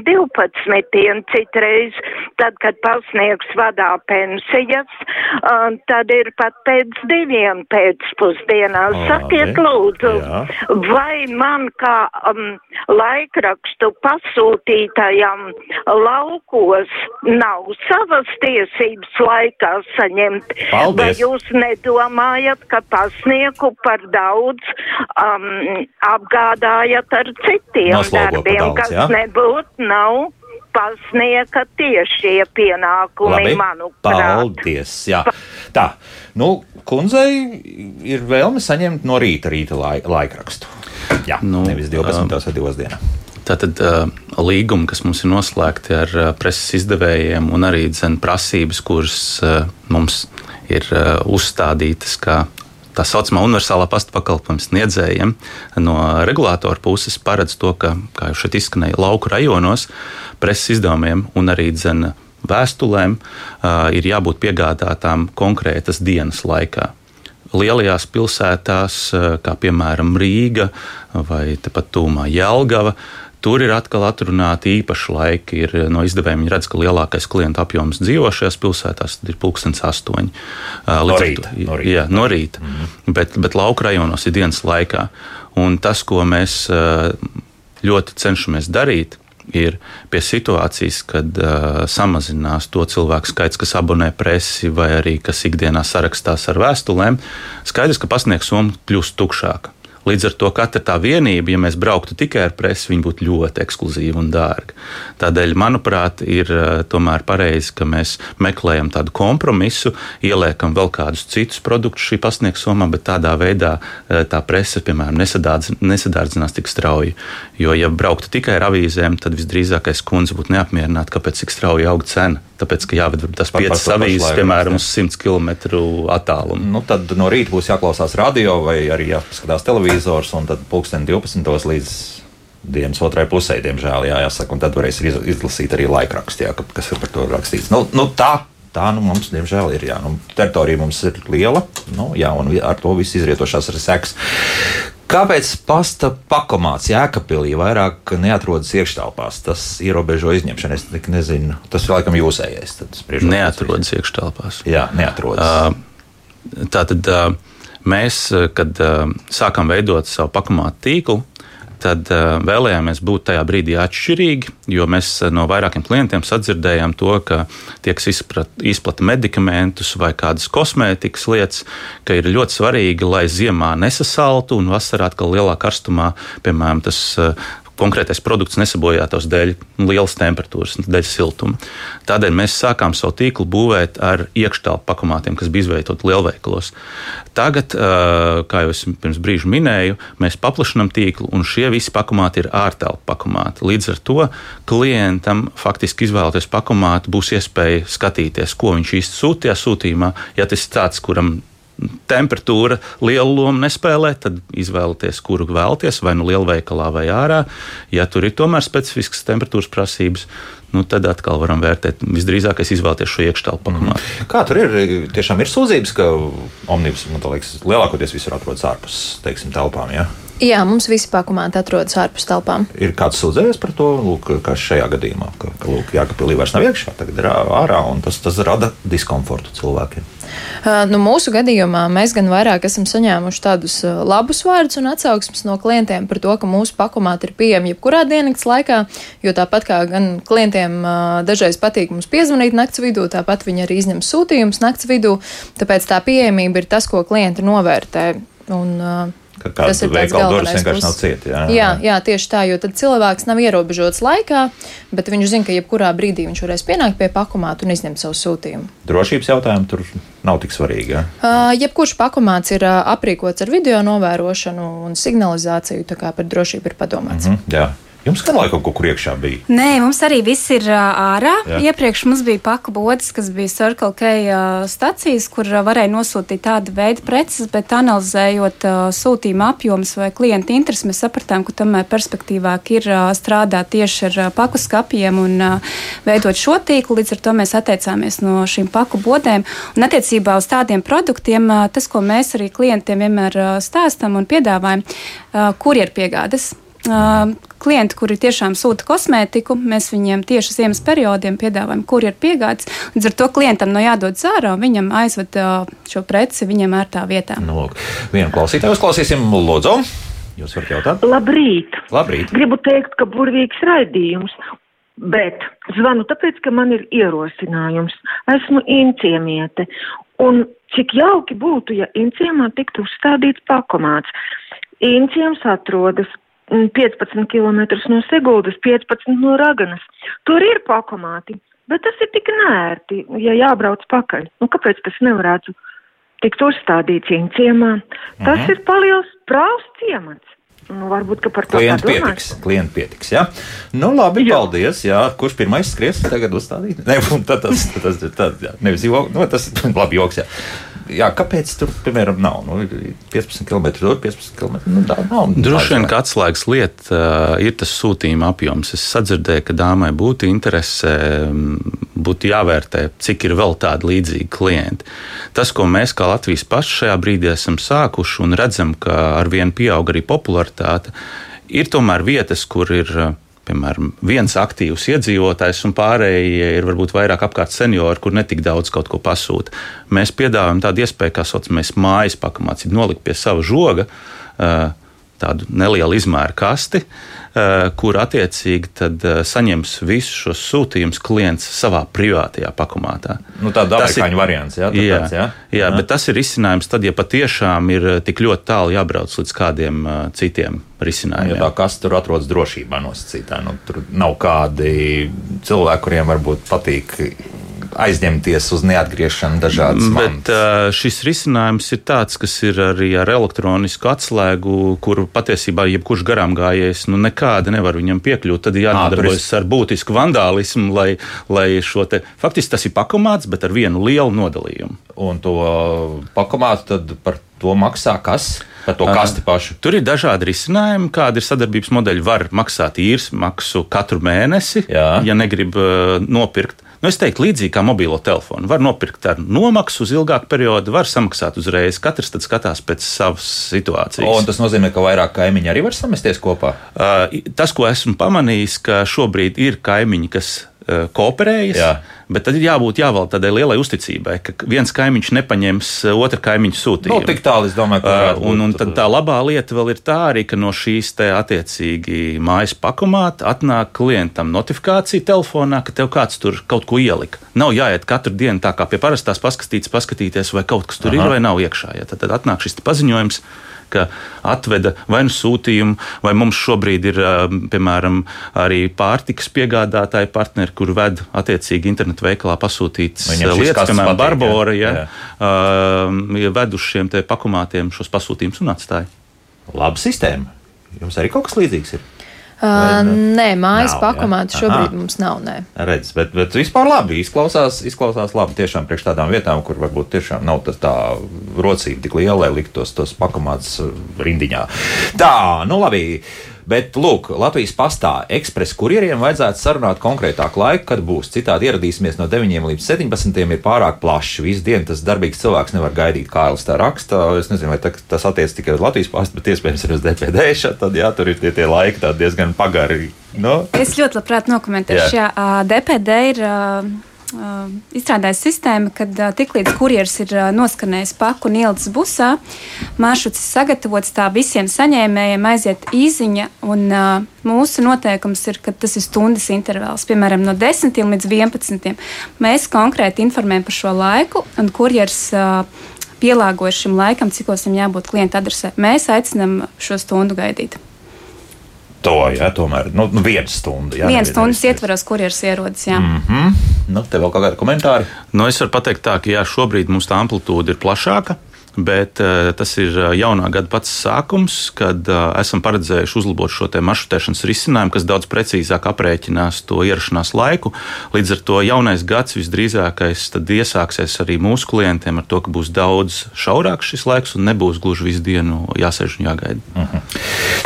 12. citreiz, tad, kad pasniegs vadā pensijas, tad ir pat pēc diviem pēcpusdienās. Sakiet lūdzu, Jā. vai man kā um, laikrakstu pasūtītajam laukos nav savas tiesības laikā saņemt? Paldies. Vai jūs nedomājat, ka pasnieku par daudz um, apgādājat strādāt ar citiem Noslogo darbiem, daudz, kas ja? nebūtu nav pasniega tiešie pienākumi, Labi, manuprāt. Paldies! Jā. Tā, nu, kundzei ir vēlme saņemt no rīta rīta lai, laikrakstu. Jā, nu, nevis 12. Um, vai 2. dienā. Tātad uh, līgumi, kas mums ir noslēgti ar uh, preses izdevējiem, un arī dzen, prasības, kuras uh, mums ir uzstādītas kā tā saucamā universālā pasta pakalpojuma sniedzējiem no regulātora puses paredz to, ka, kā jau šeit izskanēja, lauku rajonos preses izdevumiem un arī dzen, vēstulēm uh, ir jābūt piegādātām konkrētas dienas laikā. Lielajās pilsētās, kā piemēram Rīga vai pat Tūmā Jelgava, Tur ir atkal atrunāti īpaši laiki. Ir no izdevējiem viņi redz, ka lielākais klientu apjoms dzīvo šajās pilsētās, tad ir pulkstenis astoņi. No rīta. No rīta. Jā, no rīta. Mm -hmm. bet, bet lauka rajonos ir dienas laikā. Un tas, ko mēs ļoti cenšamies darīt, ir pie situācijas, kad uh, samazinās to cilvēku skaits, kas abonē presi vai arī kas ikdienā sarakstās ar vēstulēm. Skaidrs, ka pasniegs summa kļūst tukšāka. Līdz ar to katra tā vienība, ja mēs brauktu tikai ar presi, viņa būtu ļoti ekskluzīva un dārga. Tādēļ, manuprāt, ir uh, tomēr pareizi, ka mēs meklējam tādu kompromisu, ieliekam vēl kādus citus produktus šī pasniegta summā, bet tādā veidā uh, tā presa, piemēram, nesadādz, nesadārdzinās tik strauji. Jo, ja brauktu tikai ar avīzēm, tad visdrīzākais kundze būtu neapmierināta, kāpēc tik strauji aug cena. Tāpēc, ka jāved tas piecas avīzes, piemēram, uz 100 km attālumu. Nu, tad no rīta būs jāklausās radio vai arī jāpaskatās televizors, un tad pulksten 12. līdz dienas otrai pusē, diemžēl, jā, jāsaka, un tad varēs izlasīt arī laikrakstu, jā, kas ir par to rakstīts. Nu, nu, tā, tā nu, mums, diemžēl, ir. Jā, nu, teritorija mums ir liela, nu, jā, un ar to viss izrietošās arī seks. Kāpēc pasta pakomāts Jēkabīlī vairāk neatrodas iekštelpās? Tas ierobežo izņemšanu. Es nezinu, tas ir laikam jūsējais. Neatrodas iekštelpās. Jā, neatrodas. Uh, tātad uh, mēs, kad uh, sākam veidot savu pakomātu tīklu, tad uh, vēlējāmies būt tajā brīdī atšķirīgi, jo mēs no vairākiem klientiem sadzirdējām to, ka tiek izplatīti medikamentus vai kādas kosmētikas lietas, ka ir ļoti svarīgi, lai ziemā nesasaltu un vasarā atkal lielā karstumā, piemēram, tas konkrētais produkts nesabojātos dēļ lielas temperatūras, dēļ siltuma. Tādēļ mēs sākām savu tīklu būvēt ar iekštelpu pakomātiem, kas bija izveidoti lielveikalos. Tagad, kā jau es pirms brīža minēju, mēs paplašinām tīklu, un šie visi pakomāti ir ārtelpu pakomāti. Līdz ar to klientam faktiski izvēlēties pakomātu būs iespēja skatīties, ko viņš īsti sūtīja sūtījumā. Ja tas ir tāds, kuram temperatūra lielu lomu nespēlē, tad izvēlieties, kuru vēlaties, vai nu lielveikalā vai ārā. Ja tur ir tomēr specifiskas temperatūras prasības, nu, tad atkal varam vērtēt. Visdrīzākais izvēlēties šo iekštelpu pakomātu. Mm. Kā tur ir? Tiešām ir sūdzības, ka omnibus, liekas, lielākoties visur atrodas ārpus, teiksim, telpām. Ja? Jā, mums visi pakomāti atrodas ārpus telpām. Ir kāds sūdzējies par to, lūk, kā šajā gadījumā, ka, ka lūk, Jākapilī vairs nav iekšā, tagad ir ārā, un tas, tas rada diskomfortu cilvēkiem. Nu, mūsu gadījumā mēs gan vairāk esam saņēmuši tādus labus vārdus un atsauksmes no klientiem par to, ka mūsu pakomāti ir pieejami jebkurā diennakts laikā, jo tāpat kā gan klientiem dažreiz patīk mums piezvanīt nakts vidū, tāpat viņi arī izņem sūtījumus nakts vidū, tāpēc tā pieejamība ir tas, ko klienti novērtē. Un, uh, ka kādas veikala durvis vienkārši nav cieta. Jā, jā, jā, tieši tā, jo tad cilvēks nav ierobežots laikā, bet viņš zina, ka jebkurā brīdī viņš varēs pienākt pie pakomāta un izņemt savu sūtījumu. Drošības jautājumi tur nav tik svarīgi. Ja? Uh, jebkurš pakomāts ir uh, aprīkots ar video novērošanu un signalizāciju, tā kā par drošību ir padomāts. Mm -hmm, jā. Jums gan laikam kaut kur iekšā bija? Nē, mums arī viss ir ārā. Jā. Iepriekš mums bija paku bodas, kas bija Circle K stacijas, kur varēja nosūtīt tādu veidu preces, bet analizējot sūtījuma apjomus vai klienta interesi, mēs sapratām, ka tomēr perspektīvāk ir strādāt tieši ar paku skapiem un veidot šo tīklu. Līdz ar to mēs atteicāmies no šīm paku bodēm. Un attiecībā uz tādiem produktiem, tas, ko mēs arī klientiem vienmēr stāstam un piedāvājam, kurjeru piegādes. Klienti, kuri tiešām sūta kosmētiku, mēs viņiem tieši ziemas periodiem piedāvājam, kur ir piegādes. Līdz ar to klientam no jādodas ārā, viņam aizved šo preci viņam ērtā vietā. Nu, vienu klausītāju uzklausīsim, Lūdzu. Jūs varat jautāt? Labrīt! Labrīt. Gribu teikt, ka burvīgs raidījums, bet zvanu tāpēc, ka man ir ierosinājums. Esmu inciemiete, un cik jauki būtu, ja inciemā tiktu uzstādīts pakomāts. Inciems atrodas 15 km no Seguldas, 15 no Raganas. Tur ir pakomāti, bet tas ir tik nērti, ja jābrauc pakaļ. Nu, kāpēc tas nevarētu tikt uzstādīts ciemā? Tas mhm. ir paliels prāvs ciemats. Nu, varbūt, ka par to klientu pietiks. Klientu pietiks, jā. Nu, labi, jā. paldies, jā. Kurš pirmais skries tagad uzstādīt? [laughs] Ne, tas, tas, tas, tas, jā, nevis joks, nu, tas, [laughs] labi, joks, jā jā, kāpēc tur, piemēram, nav nu, 15 km, tur 15 km? Nu, tā nav. Droši vien, ka atslēgas lieta uh, ir tas sūtījuma apjoms. Es sadzirdēju, ka dāmai būtu interese būtu jāvērtē, cik ir vēl tādi līdzīgi klienti. Tas, ko mēs kā Latvijas paši šajā brīdī esam sākuši un redzam, ka ar vienu pieaug arī popularitāte, ir tomēr vietas, kur ir piemēram, viens aktīvs iedzīvotājs, un pārējie ir varbūt vairāk apkārt seniori, kur netik daudz kaut ko pasūta. Mēs piedāvājam tādu iespēju, kā saucamais mājas pakamāts, nolikt pie sava žoga tādu nelielu izmēru kasti, kur attiecīgi tad saņems visus šos sūtījumus klients savā privātajā pakomātā. Nu, tāda amerikāņu variants, jā, jā, tāds, jā? jā, jā, bet tas ir izcinājums tad, ja patiešām ir tik ļoti tālu jābrauc līdz kādiem citiem risinājumiem. Ja tā kas tur atrodas drošībā nosacītā, nu, tur nav kādi cilvēki, kuriem varbūt patīk aizņemties uz neatgriešanu dažādas lietas. Bet uh, šis risinājums ir tāds, kas ir arī ar elektronisku atslēgu, kuru patiesībā jebkurš garām gājējs nu, nekādi nevar viņam piekļūt. Tad jānodarbojas ar būtisku vandālismu, lai, lai šo te faktiski tas ir pakomāts, bet ar vienu lielu nodalījumu. Un to pakomātu tad par to maksā kas? Par to kasti pašu. Tur ir dažādi risinājumi, kāda ir sadarbības modeļi. Var maksāt īres maksu katru mēnesi, Jā. ja negrib uh, nopirkt. Nu, es teiktu, līdzīgi kā mobilo telefonu. Var nopirkt ar nomaksu uz ilgāku periodu, var samaksāt uzreiz. Katrs tad skatās pēc savas situācijas. O, tas nozīmē, ka vairāk kaimiņi arī var samesties kopā? Uh, tas, ko esmu pamanījis, ka šobrīd ir kaimiņi, kas uh, kooperējas. Jā. Bet tad ir jābūt jāvēl tādai lielai uzticībai, ka viens kaimiņš nepaņems uh, otru kaimiņu sūtījumu. Nu, tik tālu, es domāju, ka. Uh, un, un tad tā labā lieta vēl ir tā arī, ka no šīs te attiecīgi mājas pakomāta atnāk klientam notifikācija telefonā, ka tev kāds tur kaut ko ielika. Nav jāiet katru dienu tā kā pie parastās paskatīties, paskatīties, vai kaut kas tur Aha. ir vai nav iekšā. Ja? Tad, tad atnāk šis paziņojums ka atveda vai nu sūtījumu, vai mums šobrīd ir, piemēram, arī pārtikas piegādātāji partneri, kur ved attiecīgi internetu veikalā pasūtītas lietas, piemēram, Barbora, ja, jā. Uh, ved uz šiem pakumātiem šos pasūtījumus un atstāja. Laba sistēma. Jums arī kaut kas līdzīgs ir? Uh, nē, mājas pakomāti šobrīd Aha. mums nav. Nē. Redz, bet, bet vispār labi izklausās, izklausās labi. Tiešām priekš tādām vietām, kur varbūt tiešām nav tas tā rocība tik liela, lai liktos tos pakomāts rindiņā. Tā, nu labi. Bet, lūk, Latvijas pastā ekspresa kurjeriem vajadzētu sarunāt konkrētāku laiku, kad būs. Citādi ieradīsimies no 9 līdz 17. ir pārāk plašs. Visu dienu tas darbīgs cilvēks nevar gaidīt, kā Ailsa tā raksta. Es nezinu, vai tas attiecas tikai uz Latvijas pastu, bet iespējams arī uz DPD. [laughs] Šat, tad, jā, tur ir tie, tie laiki diezgan pagari. No? Nu. Es ļoti labprāt nokomentēšu. Jā. Jā, DPD ir. Uh Uh, izstrādājis sistēmu, kad uh, tiklīdz kurjeris ir uh, noskanējis paku un ielicis busā, maršruts ir sagatavots tā visiem saņēmējiem aiziet īziņa. Un, mūsu noteikums ir, ka tas ir stundas intervāls, piemēram, no 10 līdz 11. Mēs konkrēti informējam par šo laiku, un kurjeris pielāgojas šim laikam, cikos viņam jābūt klienta adresē. Mēs aicinām šo stundu gaidīt to, ja, tomēr nu, nu, viena stunda. Ja, Viena stundas ietvaros, kur ir ierodas. Jā. Mm -hmm. nu, tev vēl kādi komentāri? Nu, es varu pateikt tā, ka jā, šobrīd mums tā amplitūda ir plašāka bet uh, tas ir uh, jaunā gada pats sākums, kad uh, esam paredzējuši uzlabot šo maršrutēšanas risinājumu, kas daudz precīzāk aprēķinās to ierašanās laiku. Līdz ar to jaunais gads visdrīzākais iesāksies arī mūsu klientiem ar to, ka būs daudz šaurāks šis laiks un nebūs gluži visu dienu jāsēž un jāgaida. Uh mhm. -huh.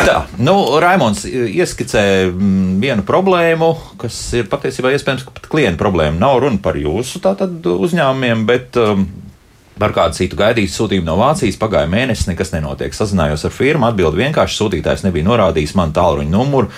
Tā, nu, Raimons ieskicē mm, vienu problēmu, kas ir patiesībā iespējams pat klienta problēma. Nav runa par jūsu tātad, uzņēmumiem, bet um, Par kādu citu gaidītu sūtījumu no Vācijas pagāja mēnesis, nekas nenotiek. Sazinājos ar firmu, atbildi vienkārši sūtītājs nebija norādījis man tālruņa numuru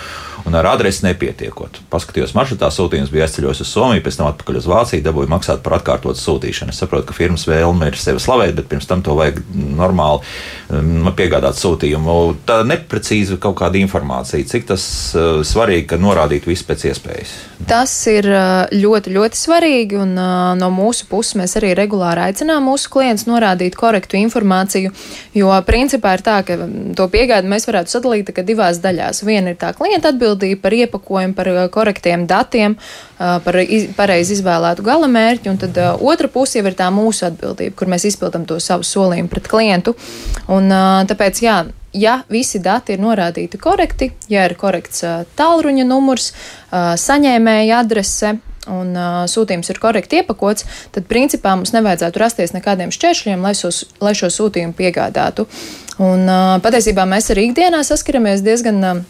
un ar adresi nepietiekot. Paskatījos maršrutā, sūtījums bija aizceļojis uz Somiju, pēc tam atpakaļ uz Vāciju, dabūju maksāt par atkārtotu sūtīšanu. Es saprotu, ka firmas vēlme ir sevi slavēt, bet pirms tam to vajag normāli um, piegādāt sūtījumu. Tā neprecīza kaut kāda informācija, cik tas uh, svarīgi, ka norādītu visu pēc iespējas. Tas ir uh, ļoti, ļoti svarīgi, un uh, no mūsu puses mēs arī regulāri aicinām mūsu klientus norādīt korektu informāciju, jo principā ir tā, ka to piegādi mēs varētu sadalīt divās daļās. Viena ir tā klienta atbildība par iepakojumu, par uh, korektiem datiem, uh, par iz, pareizi izvēlētu gala mērķi, un tad uh, otra puse jau ir tā mūsu atbildība, kur mēs izpildam to savu solījumu pret klientu. Un, tāpēc, jā, ja visi dati ir norādīti korekti, ja ir korekts tālruņa numurs, saņēmēja adrese, un uh, sūtījums ir korekti iepakots, tad principā mums nevajadzētu rasties nekādiem šķēršļiem, lai, sos, lai šo sūtījumu piegādātu. Un, uh, patiesībā mēs arī ikdienā saskaramies diezgan uh,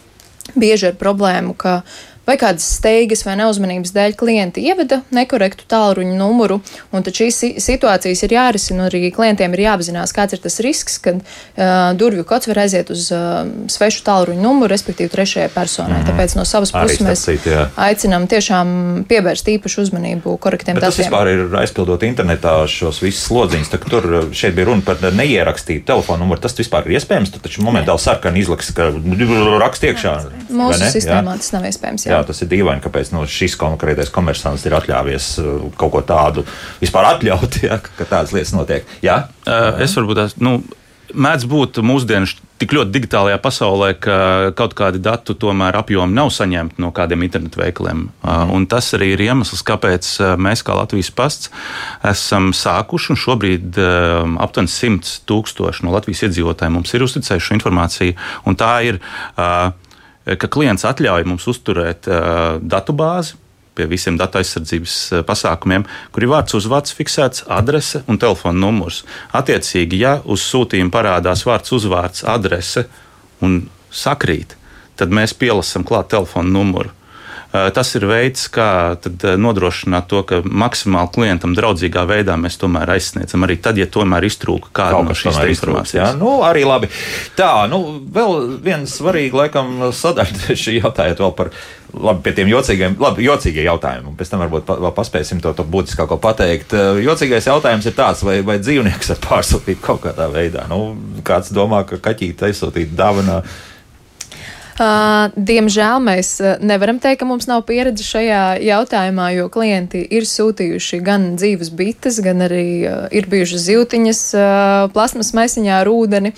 bieži ar problēmu, ka vai kādas steigas vai neuzmanības dēļ klienti ievada nekorektu tālruņa numuru, un tad šīs situācijas ir jārisina, un arī klientiem ir jāapzinās, kāds ir tas risks, kad uh, durvju kods var aiziet uz uh, svešu tālruņa numuru, respektīvi trešajai personai. Mm. Tāpēc no savas puses mēs cīt, aicinām tiešām pievērst īpašu uzmanību korektiem datiem. Tas vispār ir aizpildot internetā šos visus slodziņus, tur šeit bija runa par neierakstītu telefonu numuru. Tas vispār ir iespējams, tu taču momentāli sarkani izlaks, ka rakst iekšā. Mūsu sistēmā jā? tas nav iespējams. Jā. Jā, tas ir dīvaini, kāpēc nu, šis konkrētais komersants ir atļāvies uh, kaut ko tādu vispār atļaut, [laughs] ja, ka tādas lietas notiek. Jā? Uh, es varbūt tās. Nu, mēdz būt mūsdienu tik ļoti digitālajā pasaulē, ka kaut kādi datu tomēr apjomi nav saņemti no kādiem internetu veikaliem. Mm. Tas arī ir iemesls, kāpēc mēs, kā Latvijas pasts, esam sākuši un šobrīd aptuveni 100 tūkstoši no Latvijas iedzīvotājiem mums ir uzticējuši šo informāciju. Tā ir, ka klients atļauj mums uzturēt datubāzi pie visiem datu aizsardzības eh, pasākumiem, kur ir vārds uzvārds fiksēts, adrese un telefona numurs. Attiecīgi, ja uz sūtījuma parādās vārds uzvārds, adrese un sakrīt, tad mēs pielasām klāt telefona numuru. Tas ir veids, kā nodrošināt to, ka maksimāli klientam draudzīgā veidā mēs tomēr aizsniedzam arī tad, ja tomēr iztrūka kāda no šīs informācijas. Jā, nu, arī labi. Tā, nu, vēl viens svarīgi, laikam, sadaļa [laughs] šī jautājot vēl par labi, pie tiem jocīgiem, labi, jocīgie jautājumi, un pēc tam varbūt pa, vēl paspēsim to, to būtiskāko pateikt. Jocīgais jautājums ir tāds, vai, vai dzīvnieks var pārsūtīt kaut kādā veidā. Nu, kāds domā, ka kaķīte aizsūtīt dāvanā Uh, diemžēl mēs nevaram teikt, ka mums nav pieredze šajā jautājumā, jo klienti ir sūtījuši gan dzīves bites, gan arī uh, ir bijušas zīltiņas uh, plasmas maisiņā ar ūdeni.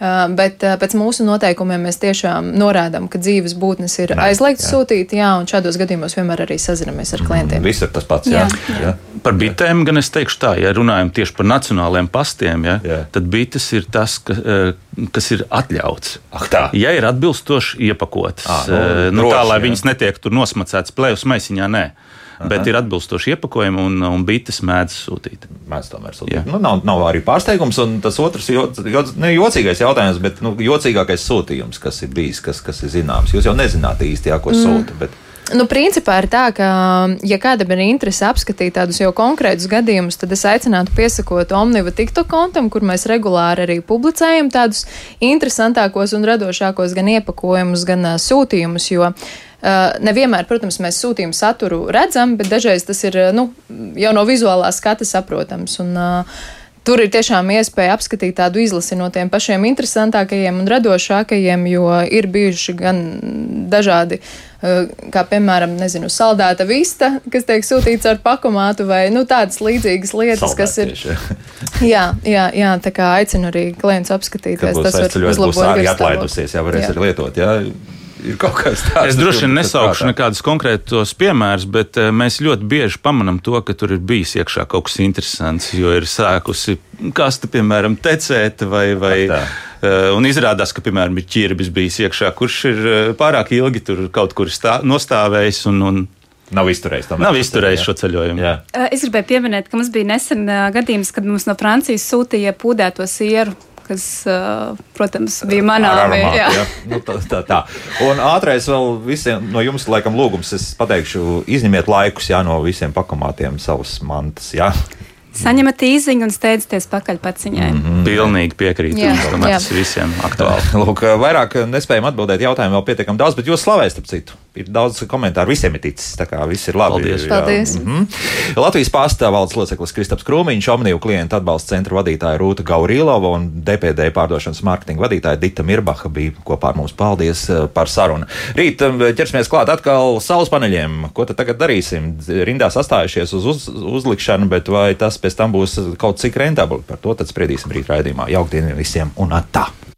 Bet pēc mūsu noteikumiem mēs tiešām norādām, ka dzīves būtnes ir aizliegts sūtīt, jā, un šādos gadījumos vienmēr arī sazinamies ar klientiem. Mm, viss ir tas pats, jā. jā. jā. Par bitēm gan es teikšu tā, ja runājam tieši par nacionāliem pastiem, ja, jā. tad bites ir tas, ka, kas ir atļauts. Ach, tā. Ja ir atbilstoši iepakotas. À, nu, nu, droši, tā, lai jā. viņas netiek tur nosmacētas plēvas maisiņā, nē. Aha. Bet ir atbilstoši iepakojumi, un, un bites mēdz sūtīt. Mēdz tomēr sūtīt. Nu, nav, nav arī pārsteigums, un tas otrs jo, jo, ne, jocīgais jautājums, bet nu, jocīgākais sūtījums, kas ir bijis, kas, kas ir zināms. Jūs jau nezināt īsti, jā, ko mm. sūta. Bet... Nu, principā ir tā, ka, ja kādam ir interese apskatīt tādus jau konkrētus gadījumus, tad es aicinātu piesakot Omniva TikTok kontam, kur mēs regulāri arī publicējam tādus interesantākos un radošākos gan iepakojumus, gan uh, sūtījumus, jo Uh, nevienmēr, protams, mēs sūtījumu saturu redzam, bet dažreiz tas ir nu, jau no vizuālā skata saprotams. Un, uh, Tur ir tiešām iespēja apskatīt tādu izlasi no tiem pašiem interesantākajiem un radošākajiem, jo ir bijuši gan dažādi, eh, kā piemēram, nezinu, saldēta vista, kas tiek sūtīts ar pakomātu, vai nu, tādas līdzīgas lietas, Saldēt kas ir. Tieši, [laughs] jā, jā, jā, tā kā aicinu arī klientus apskatīties. Tas var uzlabot arī atlaidusies, jā, varēs jā. arī lietot. Jā ir kaut kas tāds. Es droši vien nesaukšu nekādus konkrētus piemērus, bet eh, mēs ļoti bieži pamanām to, ka tur ir bijis iekšā kaut kas interesants, jo ir sākusi kaste, piemēram, tecēt vai. vai Uh, un izrādās, ka, piemēram, ir ķirbis bijis iekšā, kurš ir uh, pārāk ilgi tur kaut kur stā, nostāvējis un, un Nav izturējis, Nav izturējis šo ceļojumu. Jā. Es gribēju pieminēt, ka mums bija nesen gadījums, kad mums no Francijas sūtīja pūdēto sieru kas, protams, bija. Jā. Jā. Nu, tā, tā, tā. Un ātrais vēl visiem no jums, laikam, lūgums. Es pateikšu, izņemiet laikus jā, no visiem pakomātiem savas mantas. Jā. Saņemat īziņu un steidzieties pakaļ paciņai. Mm -hmm. Pilnīgi piekrītu. Tas visiem aktuāli. [laughs] Lūk, vairāk nespējam atbildēt jautājumu vēl pietiekami daudz, bet jūs slavēsiet, ap citu. Ir daudz komentāru, visiem ir ticis. Tā kā viss ir labi. Paldies. Jā. Paldies. Mm -hmm. Latvijas pārstāvja valdes loceklis Kristaps Krūmiņš, Omniju klientu atbalsta centra vadītāja Rūta Gaurīlova un DPD pārdošanas mārketinga vadītāja Dita Mirbaha bija kopā ar mums. Paldies eh, par sarunu. Rīt eh, ķersimies klāt atkal saules paneļiem. Ko tad tagad darīsim? Rindā sastājušies uz, uz uzlikšanu, bet vai tas pēc tam būs kaut cik rentabli. Par to spriedīsim rīt raidījumā. Jauktdien visiem un atā!